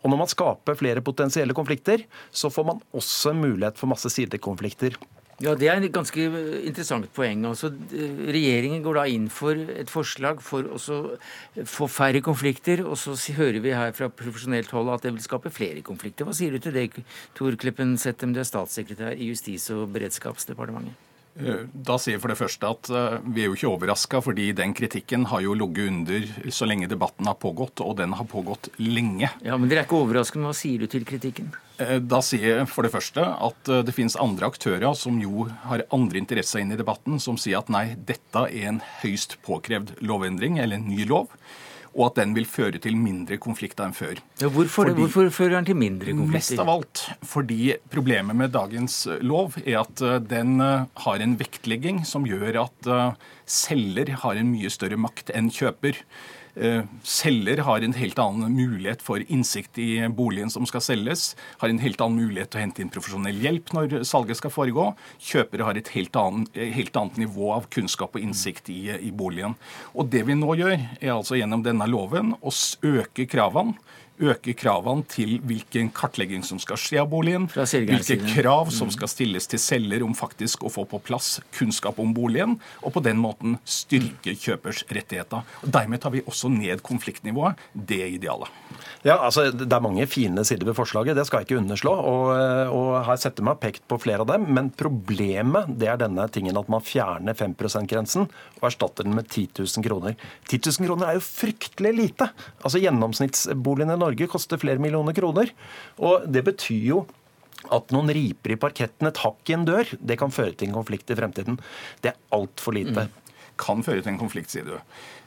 Og når man skaper flere potensielle konflikter, så får man også mulighet for masse sidekonflikter. Ja, Det er et ganske interessant poeng. Altså, regjeringen går da inn for et forslag for å få færre konflikter, og så hører vi her fra profesjonelt hold at det vil skape flere konflikter. Hva sier du til det, Tor Kleppen Settem, du er statssekretær i Justis- og beredskapsdepartementet? Eh, da sier jeg for det første at eh, vi er jo ikke overraska, fordi den kritikken har jo ligget under så lenge debatten har pågått, og den har pågått lenge. Ja, Men dere er ikke overrasket, hva sier du til kritikken? Eh, da sier jeg for det første at det finnes andre aktører som jo har andre interesser inn i debatten, som sier at nei, dette er en høyst påkrevd lovendring, eller en ny lov og at den vil føre til mindre konflikter enn før. Ja, hvorfor, fordi, hvorfor, fører den til mindre konflikter? Mest av alt fordi problemet med dagens lov er at eh, den eh, har en vektlegging som gjør at eh, selger har en mye større makt enn kjøper. Eh, selger har en helt annen mulighet for innsikt i boligen som skal selges. Har en helt annen mulighet til å hente inn profesjonell hjelp når salget skal foregå. Kjøpere har et helt annet, helt annet nivå av kunnskap og innsikt i, i boligen. Og Det vi nå gjør, er altså gjennom denne loven å øke kravene øke kravene til hvilken kartlegging som skal skje av boligen, hvilke krav som mm. skal stilles til selger om faktisk å få på plass kunnskap om boligen, og på den måten styrke kjøpers rettigheter. Og Dermed tar vi også ned konfliktnivået. Det er idealet. Ja, altså Det er mange fine sider ved forslaget, det skal jeg ikke underslå. Og, og her setter meg pekt på flere av dem. Men problemet det er denne tingen at man fjerner 5 %-grensen og erstatter den med 10 000 kroner. 10 000 kroner er jo fryktelig lite. Altså Gjennomsnittsboligen i Norge koster flere millioner kroner. Og det betyr jo at noen riper i parketten et hakk i en dør, det kan føre til en konflikt i fremtiden. Det er altfor lite. Mm kan føre til en konflikt, sier du.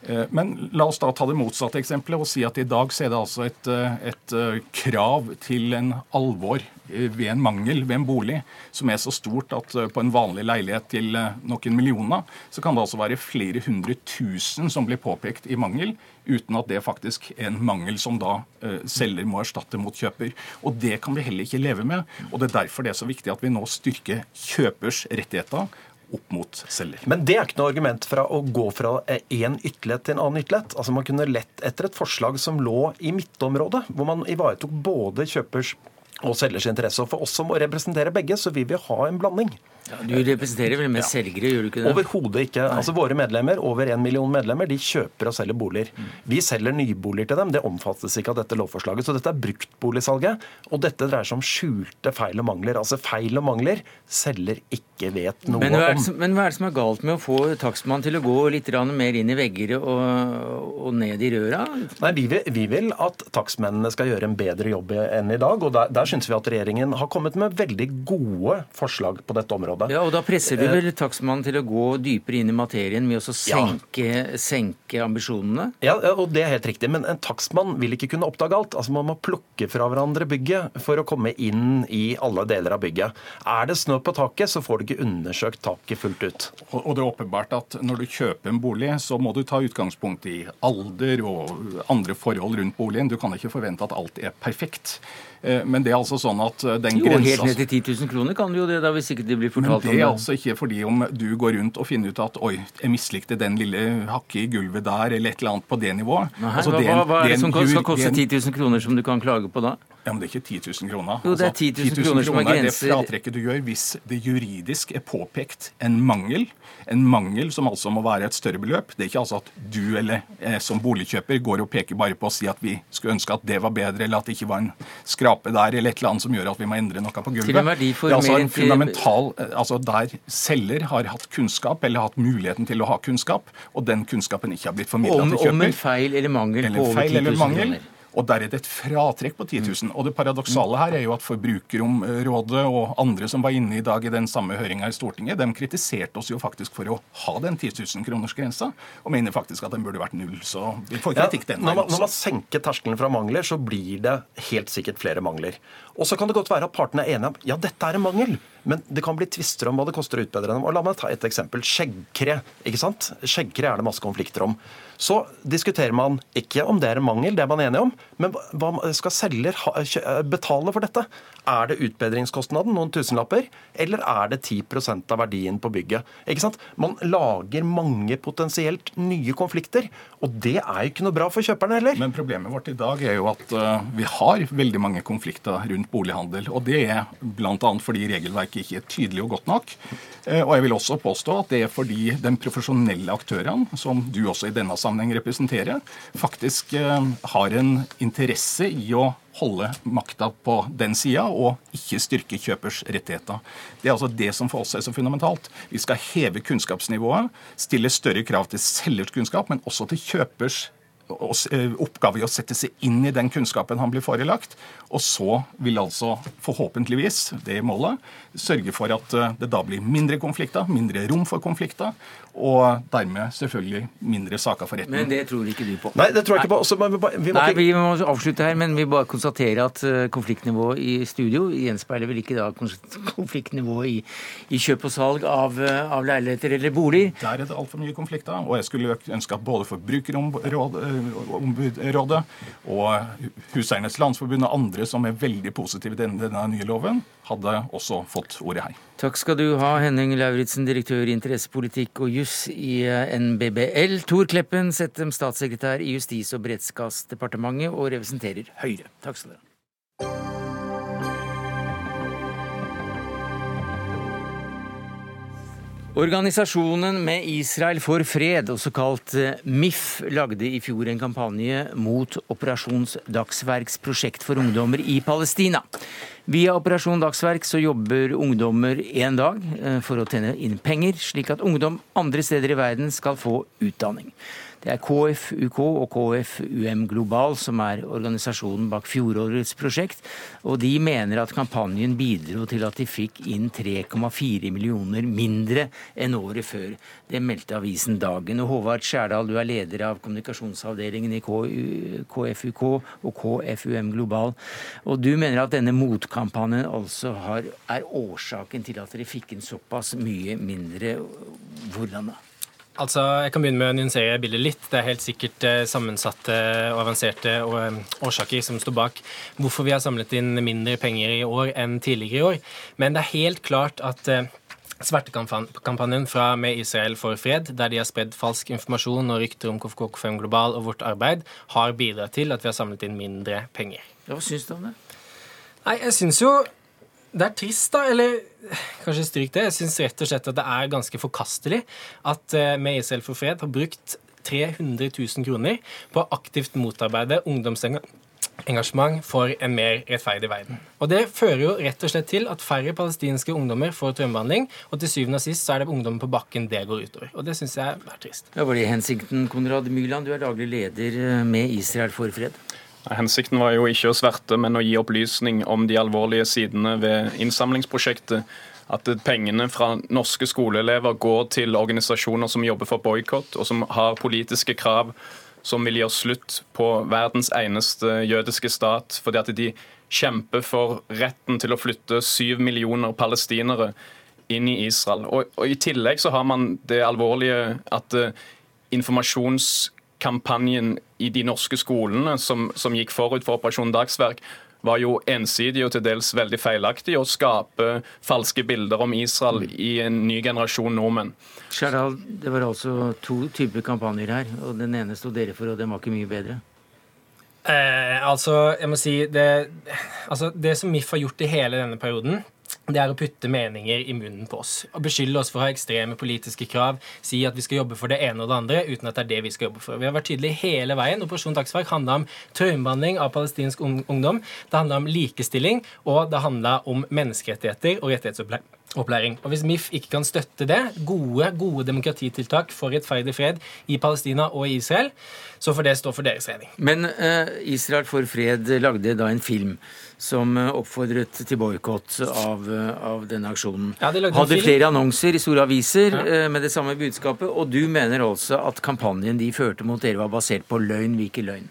Eh, men la oss da ta det motsatte eksempelet og si at i dag så er det altså et, eh, et eh, krav til en alvor ved en mangel ved en bolig som er så stort at på en vanlig leilighet til noen millioner, så kan det altså være flere hundre tusen som blir påpekt i mangel, uten at det faktisk er en mangel som da selger må erstatte mot kjøper. Og Det kan vi heller ikke leve med. og Det er derfor det er så viktig at vi nå styrker kjøpers rettigheter opp mot selger. Men det er ikke noe argument fra å gå fra én ytterlighet til en annen ytterlighet. Altså Man kunne lett etter et forslag som lå i midtområdet, hvor man ivaretok både kjøpers og selgers interesse. Og for oss som representerer begge, så vil vi ha en blanding. Ja, du representerer vel mest selgere, gjør du ikke det? Overhodet ikke. Nei. Altså Våre medlemmer, over en million medlemmer, de kjøper og selger boliger. Mm. Vi selger nyboliger til dem. Det omfattes ikke av dette lovforslaget. Så dette er bruktboligsalget. Og dette dreier seg om skjulte feil og mangler. Altså feil og mangler selger ikke vet noe men om. Men hva er det som er galt med å få takstmannen til å gå litt mer inn i vegger og, og ned i røra? Nei, vi vil, vi vil at takstmennene skal gjøre en bedre jobb enn i dag. Og der, der syns vi at regjeringen har kommet med veldig gode forslag på dette området området. Ja, og Da presser du vel takstmannen til å gå dypere inn i materien med å senke, ja. senke, ambisjonene? Ja, og det er helt riktig. Men en takstmann vil ikke kunne oppdage alt. Altså Man må plukke fra hverandre bygget for å komme inn i alle deler av bygget. Er det snø på taket, så får du ikke undersøkt taket fullt ut. Og det er åpenbart at når du kjøper en bolig, så må du ta utgangspunkt i alder og andre forhold rundt boligen. Du kan ikke forvente at alt er perfekt. Eh, men det er altså sånn at den jo, grensa Helt ned til 10 000 kroner kan jo det, da, hvis ikke det blir fortalt om det. Men det er altså ikke fordi om du går rundt og finner ut at oi, jeg mislikte den lille hakket i gulvet der, eller et eller annet på det nivået. Nei, altså, hva, den, hva, er det som skal koste 10 000 kroner som du kan klage på da? Ja, men Det er ikke 10 000 kroner. Jo, det er 10 000 kroner som er er det grenser. fratrekket du gjør hvis det juridisk er påpekt en mangel. En mangel som altså må være et større beløp. Det er ikke altså at du eller eh, som boligkjøper går og peker bare på å si at vi skulle ønske at det var bedre, eller at det ikke var en skrape der, eller et eller annet som gjør at vi må endre noe på gulvet. Det er altså en fundamental eh, altså Der selger har hatt kunnskap, eller hatt muligheten til å ha kunnskap, og den kunnskapen ikke har blitt formidla til kjøper. om en feil eller mangel Eller på over 10 000 kroner. Og der er det et fratrekk på 10 000. Og det paradoksale her er jo at Forbrukerrådet og andre som var inne i dag i den samme høringa i Stortinget, de kritiserte oss jo faktisk for å ha den 10 000-kronersgrensa, og mener faktisk at den burde vært null. Så vi får kritikk den når, veien man, når man senker terskelen fra mangler, så blir det helt sikkert flere mangler. Og så kan det godt være at partene er enige om ja, dette er en mangel, men det kan bli tvister om hva det koster å utbedre dem. Og La meg ta et eksempel. Skjeggkre. ikke sant? Skjeggkre er det masse konflikter om. Så diskuterer man ikke om det er en mangel, det er man enige om, men hva skal selger ha, betale for dette? Er det utbedringskostnaden, noen tusenlapper, eller er det 10% av verdien på bygget? Ikke sant? Man lager mange potensielt nye konflikter, og det er jo ikke noe bra for kjøperne heller. Men problemet vårt i dag er jo at eh, vi har veldig mange konflikter rundt bolighandel. Og det er bl.a. fordi regelverket ikke er tydelig og godt nok. Eh, Og jeg vil også påstå at det er fordi de profesjonelle aktørene, som du også i denne sammenheng representerer, faktisk eh, har en interesse i å holde makta på den sida, og ikke styrke kjøpers rettigheter. Det er altså det som for oss er så fundamentalt. Vi skal heve kunnskapsnivået, stille større krav til selgers kunnskap, men også til kjøpers oppgave i å sette seg inn i den kunnskapen han blir forelagt. Og så vil altså forhåpentligvis, det målet, sørge for at eh, det da blir mindre konflikter, mindre rom for konflikter, og dermed selvfølgelig mindre saker for retten. Men det tror ikke du på. Nei, det tror jeg ikke på. Også, vi, må Nei, vi må avslutte her, men vi bare konstaterer at eh, konfliktnivået i studio gjenspeiler vel ikke da konfliktnivået i, i kjøp og salg av, eh, av leiligheter eller boliger. Der er det altfor mye konflikter. Og jeg skulle ønske at både Forbrukerombudsrådet og Huseiernes Landsforbund og andre som er veldig positive til denne, denne nye loven, hadde også fått ordet her. Takk skal du ha, Henning Lauritzen, direktør i interessepolitikk og juss i eh, NBBL. Tor Kleppen, Settem, statssekretær i Justis- og beredskapsdepartementet og representerer Høyre. Takk skal dere ha. Organisasjonen med Israel for fred, også kalt eh, MIF, lagde i fjor en kampanje mot Operasjons prosjekt for ungdommer i Palestina. Via Operasjon Dagsverk så jobber ungdommer én dag eh, for å tjene inn penger, slik at ungdom andre steder i verden skal få utdanning. Det er KFUK og KFUM Global som er organisasjonen bak fjorårets prosjekt, og de mener at kampanjen bidro til at de fikk inn 3,4 millioner mindre enn året før. Det meldte avisen Dagen. Og Håvard Skjærdal, du er leder av kommunikasjonsavdelingen i KFUK og KFUM Global, og du mener at denne motkampanjen altså har, er årsaken til at dere fikk inn såpass mye mindre. Hvordan da? Altså, Jeg kan begynne med å nyansere bildet litt. Det er helt sikkert eh, sammensatte og avanserte eh, årsaker som står bak hvorfor vi har samlet inn mindre penger i år enn tidligere i år. Men det er helt klart at eh, Svertekampanjen fra Med Israel for fred, der de har spredd falsk informasjon og rykter om KFK5 Global og vårt arbeid, har bidratt til at vi har samlet inn mindre penger. Hva syns du om det? Nei, jeg syns jo det er trist, da. Eller kanskje stryk det. Jeg syns rett og slett at det er ganske forkastelig at eh, Med Israel for fred har brukt 300 000 kroner på å aktivt motarbeide ungdomsengasjement for en mer rettferdig verden. Og Det fører jo rett og slett til at færre palestinske ungdommer får traumebehandling, og til syvende og sist så er det ungdommer på bakken det går utover. Og det syns jeg er trist. Ja, var det hensikten, Konrad Myrland? Du er daglig leder eh, med Israel for fred. Hensikten var jo ikke å sverte, men å gi opplysning om de alvorlige sidene ved innsamlingsprosjektet. At pengene fra norske skoleelever går til organisasjoner som jobber for boikott, og som har politiske krav som vil gjøre slutt på verdens eneste jødiske stat, fordi at de kjemper for retten til å flytte syv millioner palestinere inn i Israel. Og, og I tillegg så har man det alvorlige at uh, informasjonskampanjen i de norske skolene som, som gikk forut for Operasjon Dagsverk, var jo ensidig og til dels veldig feilaktig å skape falske bilder om Israel i en ny generasjon nordmenn. Skjærdal, det var altså to typer kampanjer her, og den ene sto dere for, og den var ikke mye bedre. Eh, altså, jeg må si det, altså, det som MIF har gjort i hele denne perioden, det er å putte meninger i munnen på oss. Og Beskylde oss for å ha ekstreme politiske krav, si at vi skal jobbe for det ene og det andre, uten at det er det vi skal jobbe for. Vi har vært tydelige hele veien. Operasjon Dagsverk handla om traumebehandling av palestinsk ungdom. Det handla om likestilling, og det handla om menneskerettigheter og rettighetsopplæring. Og Hvis MIF ikke kan støtte det, gode, gode demokratitiltak for rettferdig fred i Palestina og Israel, så får det stå for deres regning. Men uh, Israel for fred lagde da en film som eh, oppfordret til boikott av, eh, av, denne aksjonen. Ja, Hadde flere annonser i store aviser ja. med det samme budskapet, og du mener altså at kampanjen de førte mot dere var basert på løgn, hvilken løgn?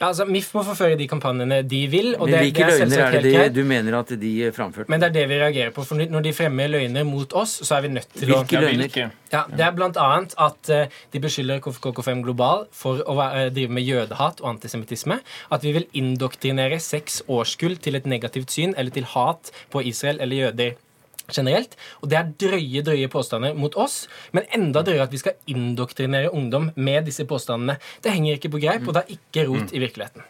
Ja, altså MIF må forføre de kampanjene de vil. og Men det, Hvilke det er løgner er det de, du mener at de framførte? Men det er det vi reagerer på. for Når de fremmer løgner mot oss, så er vi nødt til hvilke å Hvilke løgner? Ja, Det er bl.a. at uh, de beskylder KK5 Global for å uh, drive med jødehat og antisemittisme. At vi vil indoktrinere seks årskull til et negativt syn eller til hat på Israel eller jøder generelt. Og det er drøye, drøye påstander mot oss. Men enda drøyere at vi skal indoktrinere ungdom med disse påstandene. Det henger ikke på greip, og det er ikke rot i virkeligheten.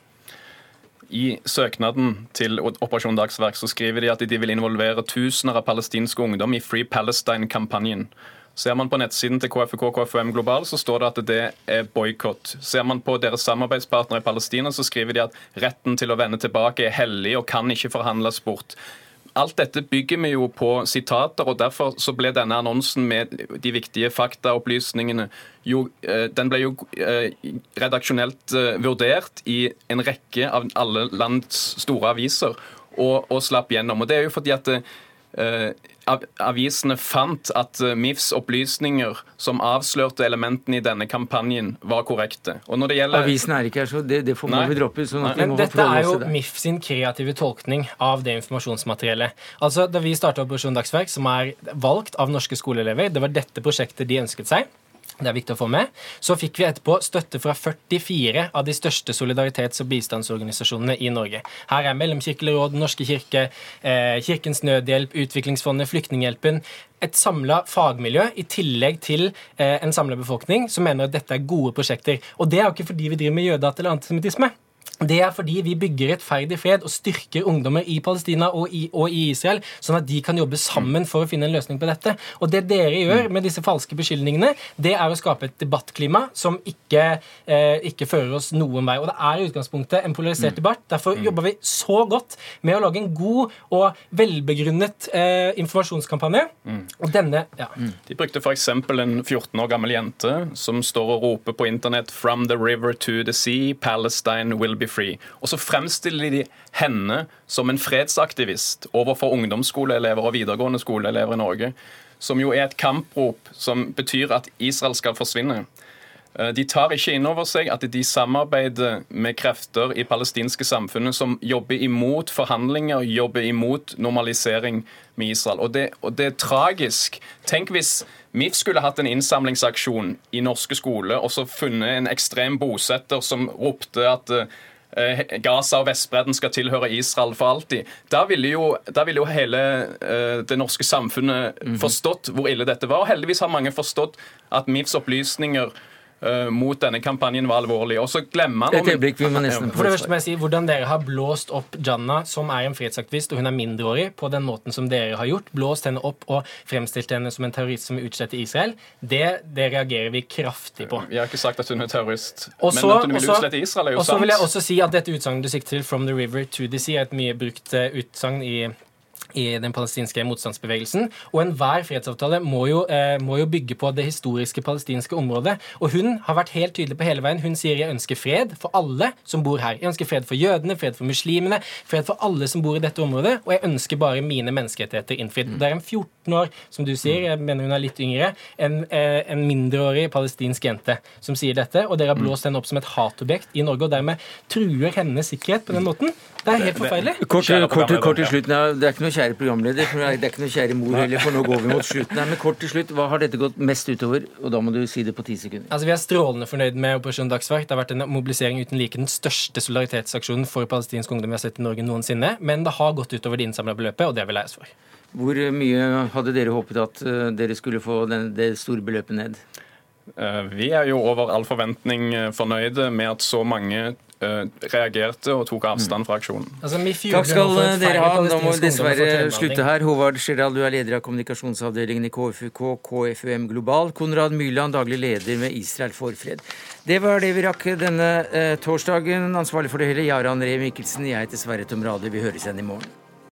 I søknaden til Operasjon Dagsverk så skriver de at de vil involvere tusener av palestinske ungdom i Free Palestine-kampanjen. Ser man på nettsiden til KFK KFUM Global, så står det at det er boikott. Ser man på deres samarbeidspartnere i Palestina, så skriver de at retten til å vende tilbake er hellig og kan ikke forhandles bort alt dette bygger vi jo på sitater, og derfor så ble denne annonsen med de viktige faktaopplysningene jo, eh, den ble jo eh, redaksjonelt eh, vurdert i en rekke av alle lands store aviser, og, og slapp gjennom. Og det er jo fordi at avisene fant at eh, MIFs opplysninger som avslørte elementene i denne kampanjen, var korrekte. Og når det gjelder... Avisen er ikke her, så det, det får må vi droppe. Sånn Men dette er jo MIF sin kreative tolkning av det informasjonsmateriellet. Altså, Da vi starta Operasjon Dagsverk, som er valgt av norske skoleelever, det var dette prosjektet de ønsket seg. Det er viktig å få med. Så fikk vi etterpå støtte fra 44 av de største solidaritets- og bistandsorganisasjonene i Norge. Her er Mellomkirkelig råd, Norske kirke, eh, Kirkens Nødhjelp, Utviklingsfondet, Flyktninghjelpen. Et samla fagmiljø i tillegg til eh, en samla befolkning som mener at dette er gode prosjekter. Og det er jo ikke fordi vi driver med jødehat eller antisemittisme. Det er fordi vi bygger rettferdig fred og styrker ungdommer i Palestina og i, og i, Israel, sånn at de kan jobbe sammen for å finne en løsning på dette. Og det dere gjør med disse falske beskyldningene, det er å skape et debattklima som ikke, eh, ikke fører oss noen vei. Og det er i utgangspunktet en polarisert mm. debatt. Derfor mm. jobber vi så godt med å lage en god og velbegrunnet eh, informasjonskampanje. Mm. Og denne ja. De brukte f.eks. en 14 år gammel jente som står og roper på internett 'From the river to the sea, Palestine will be Free. Og så fremstiller de henne som en fredsaktivist overfor ungdomsskoleelever og videregående skoleelever i Norge, som jo er et kamprop som betyr at Israel skal forsvinne. Eh, de tar ikke inn over seg at de samarbeider med krefter i palestinske samfunnet som jobber imot forhandlinger, jobber imot normalisering med Israel. Og det, og det er tragisk. Tenk hvis MIF skulle hatt en innsamlingsaksjon i norske skoler og så funnet en ekstrem bosetter som ropte at Eh, Gaza og Vestbredden skal tilhøre Israel for alltid. Da ville jo, da ville jo hele uh, det norske samfunnet mhm. forstått hvor ille dette var. og Heldigvis har mange forstått at MIFs opplysninger mot denne kampanjen var alvorlig. Og så glemmer han Et øyeblikk, vi må nesten For det første må jeg si Hvordan dere har blåst opp Janna, som er en fredsaktivist, og hun er mindreårig, på den måten som dere har gjort, blåst henne opp og fremstilt henne som en terrorist som vil utslette Israel, det, det, reagerer vi kraftig på. Vi har ikke sagt at hun er terrorist, også, men at hun vil også, utslette Israel, er jo sant. Og så vil jeg også si at dette utsagnet du sikter til, 'From the river to the sea', er et mye brukt uh, utsagn i i den palestinske motstandsbevegelsen. Og enhver fredsavtale må jo, eh, må jo, bygge på det historiske palestinske området. Og hun har vært helt tydelig på hele veien. Hun sier jeg ønsker fred for alle som bor her. Jeg ønsker fred for jødene, fred for muslimene, fred for alle som bor i dette området. Og jeg ønsker bare mine menneskerettigheter innfridd. Mm. Det er en 14 år, som du sier, jeg mener hun er litt yngre, en, eh, en mindreårig palestinsk jente som sier dette. Og dere har mm. blåst henne opp som et hatobjekt i Norge, og dermed truer hennes sikkerhet på den måten. Det er helt forferdelig. Kort, kort, kort til slutt. Det er ikke noe kjære programleder, det er ikke noe kjære mor heller, for nå går vi mot slutten her. Men kort til slutt, hva har dette gått mest utover? Og da må du si det på ti sekunder. Altså, Vi er strålende fornøyd med Operasjon Dagsverk. Det har vært en mobilisering uten like. Den største solidaritetsaksjonen for palestinsk ungdom vi har sett i Norge noensinne. Men det har gått utover det innsamla beløpet, og det er vi lei oss for. Hvor mye hadde dere håpet at eh, dere skulle få den, det store beløpet ned? Eh, vi er jo over all forventning eh, fornøyde med at så mange reagerte og tok avstand fra aksjonen. Altså, Takk skal dere ha. Nå må vi dessverre slutte her. Håvard Skjerdal, du er leder av kommunikasjonsavdelingen i KFUK, KFUM Global. Konrad Myrland, daglig leder med Israel for fred. Det var det vi rakk denne eh, torsdagen. Ansvarlig for det hele, Jarand Ree Mikkelsen. Jeg heter Sverre Tom Rade. Vi høres igjen i morgen.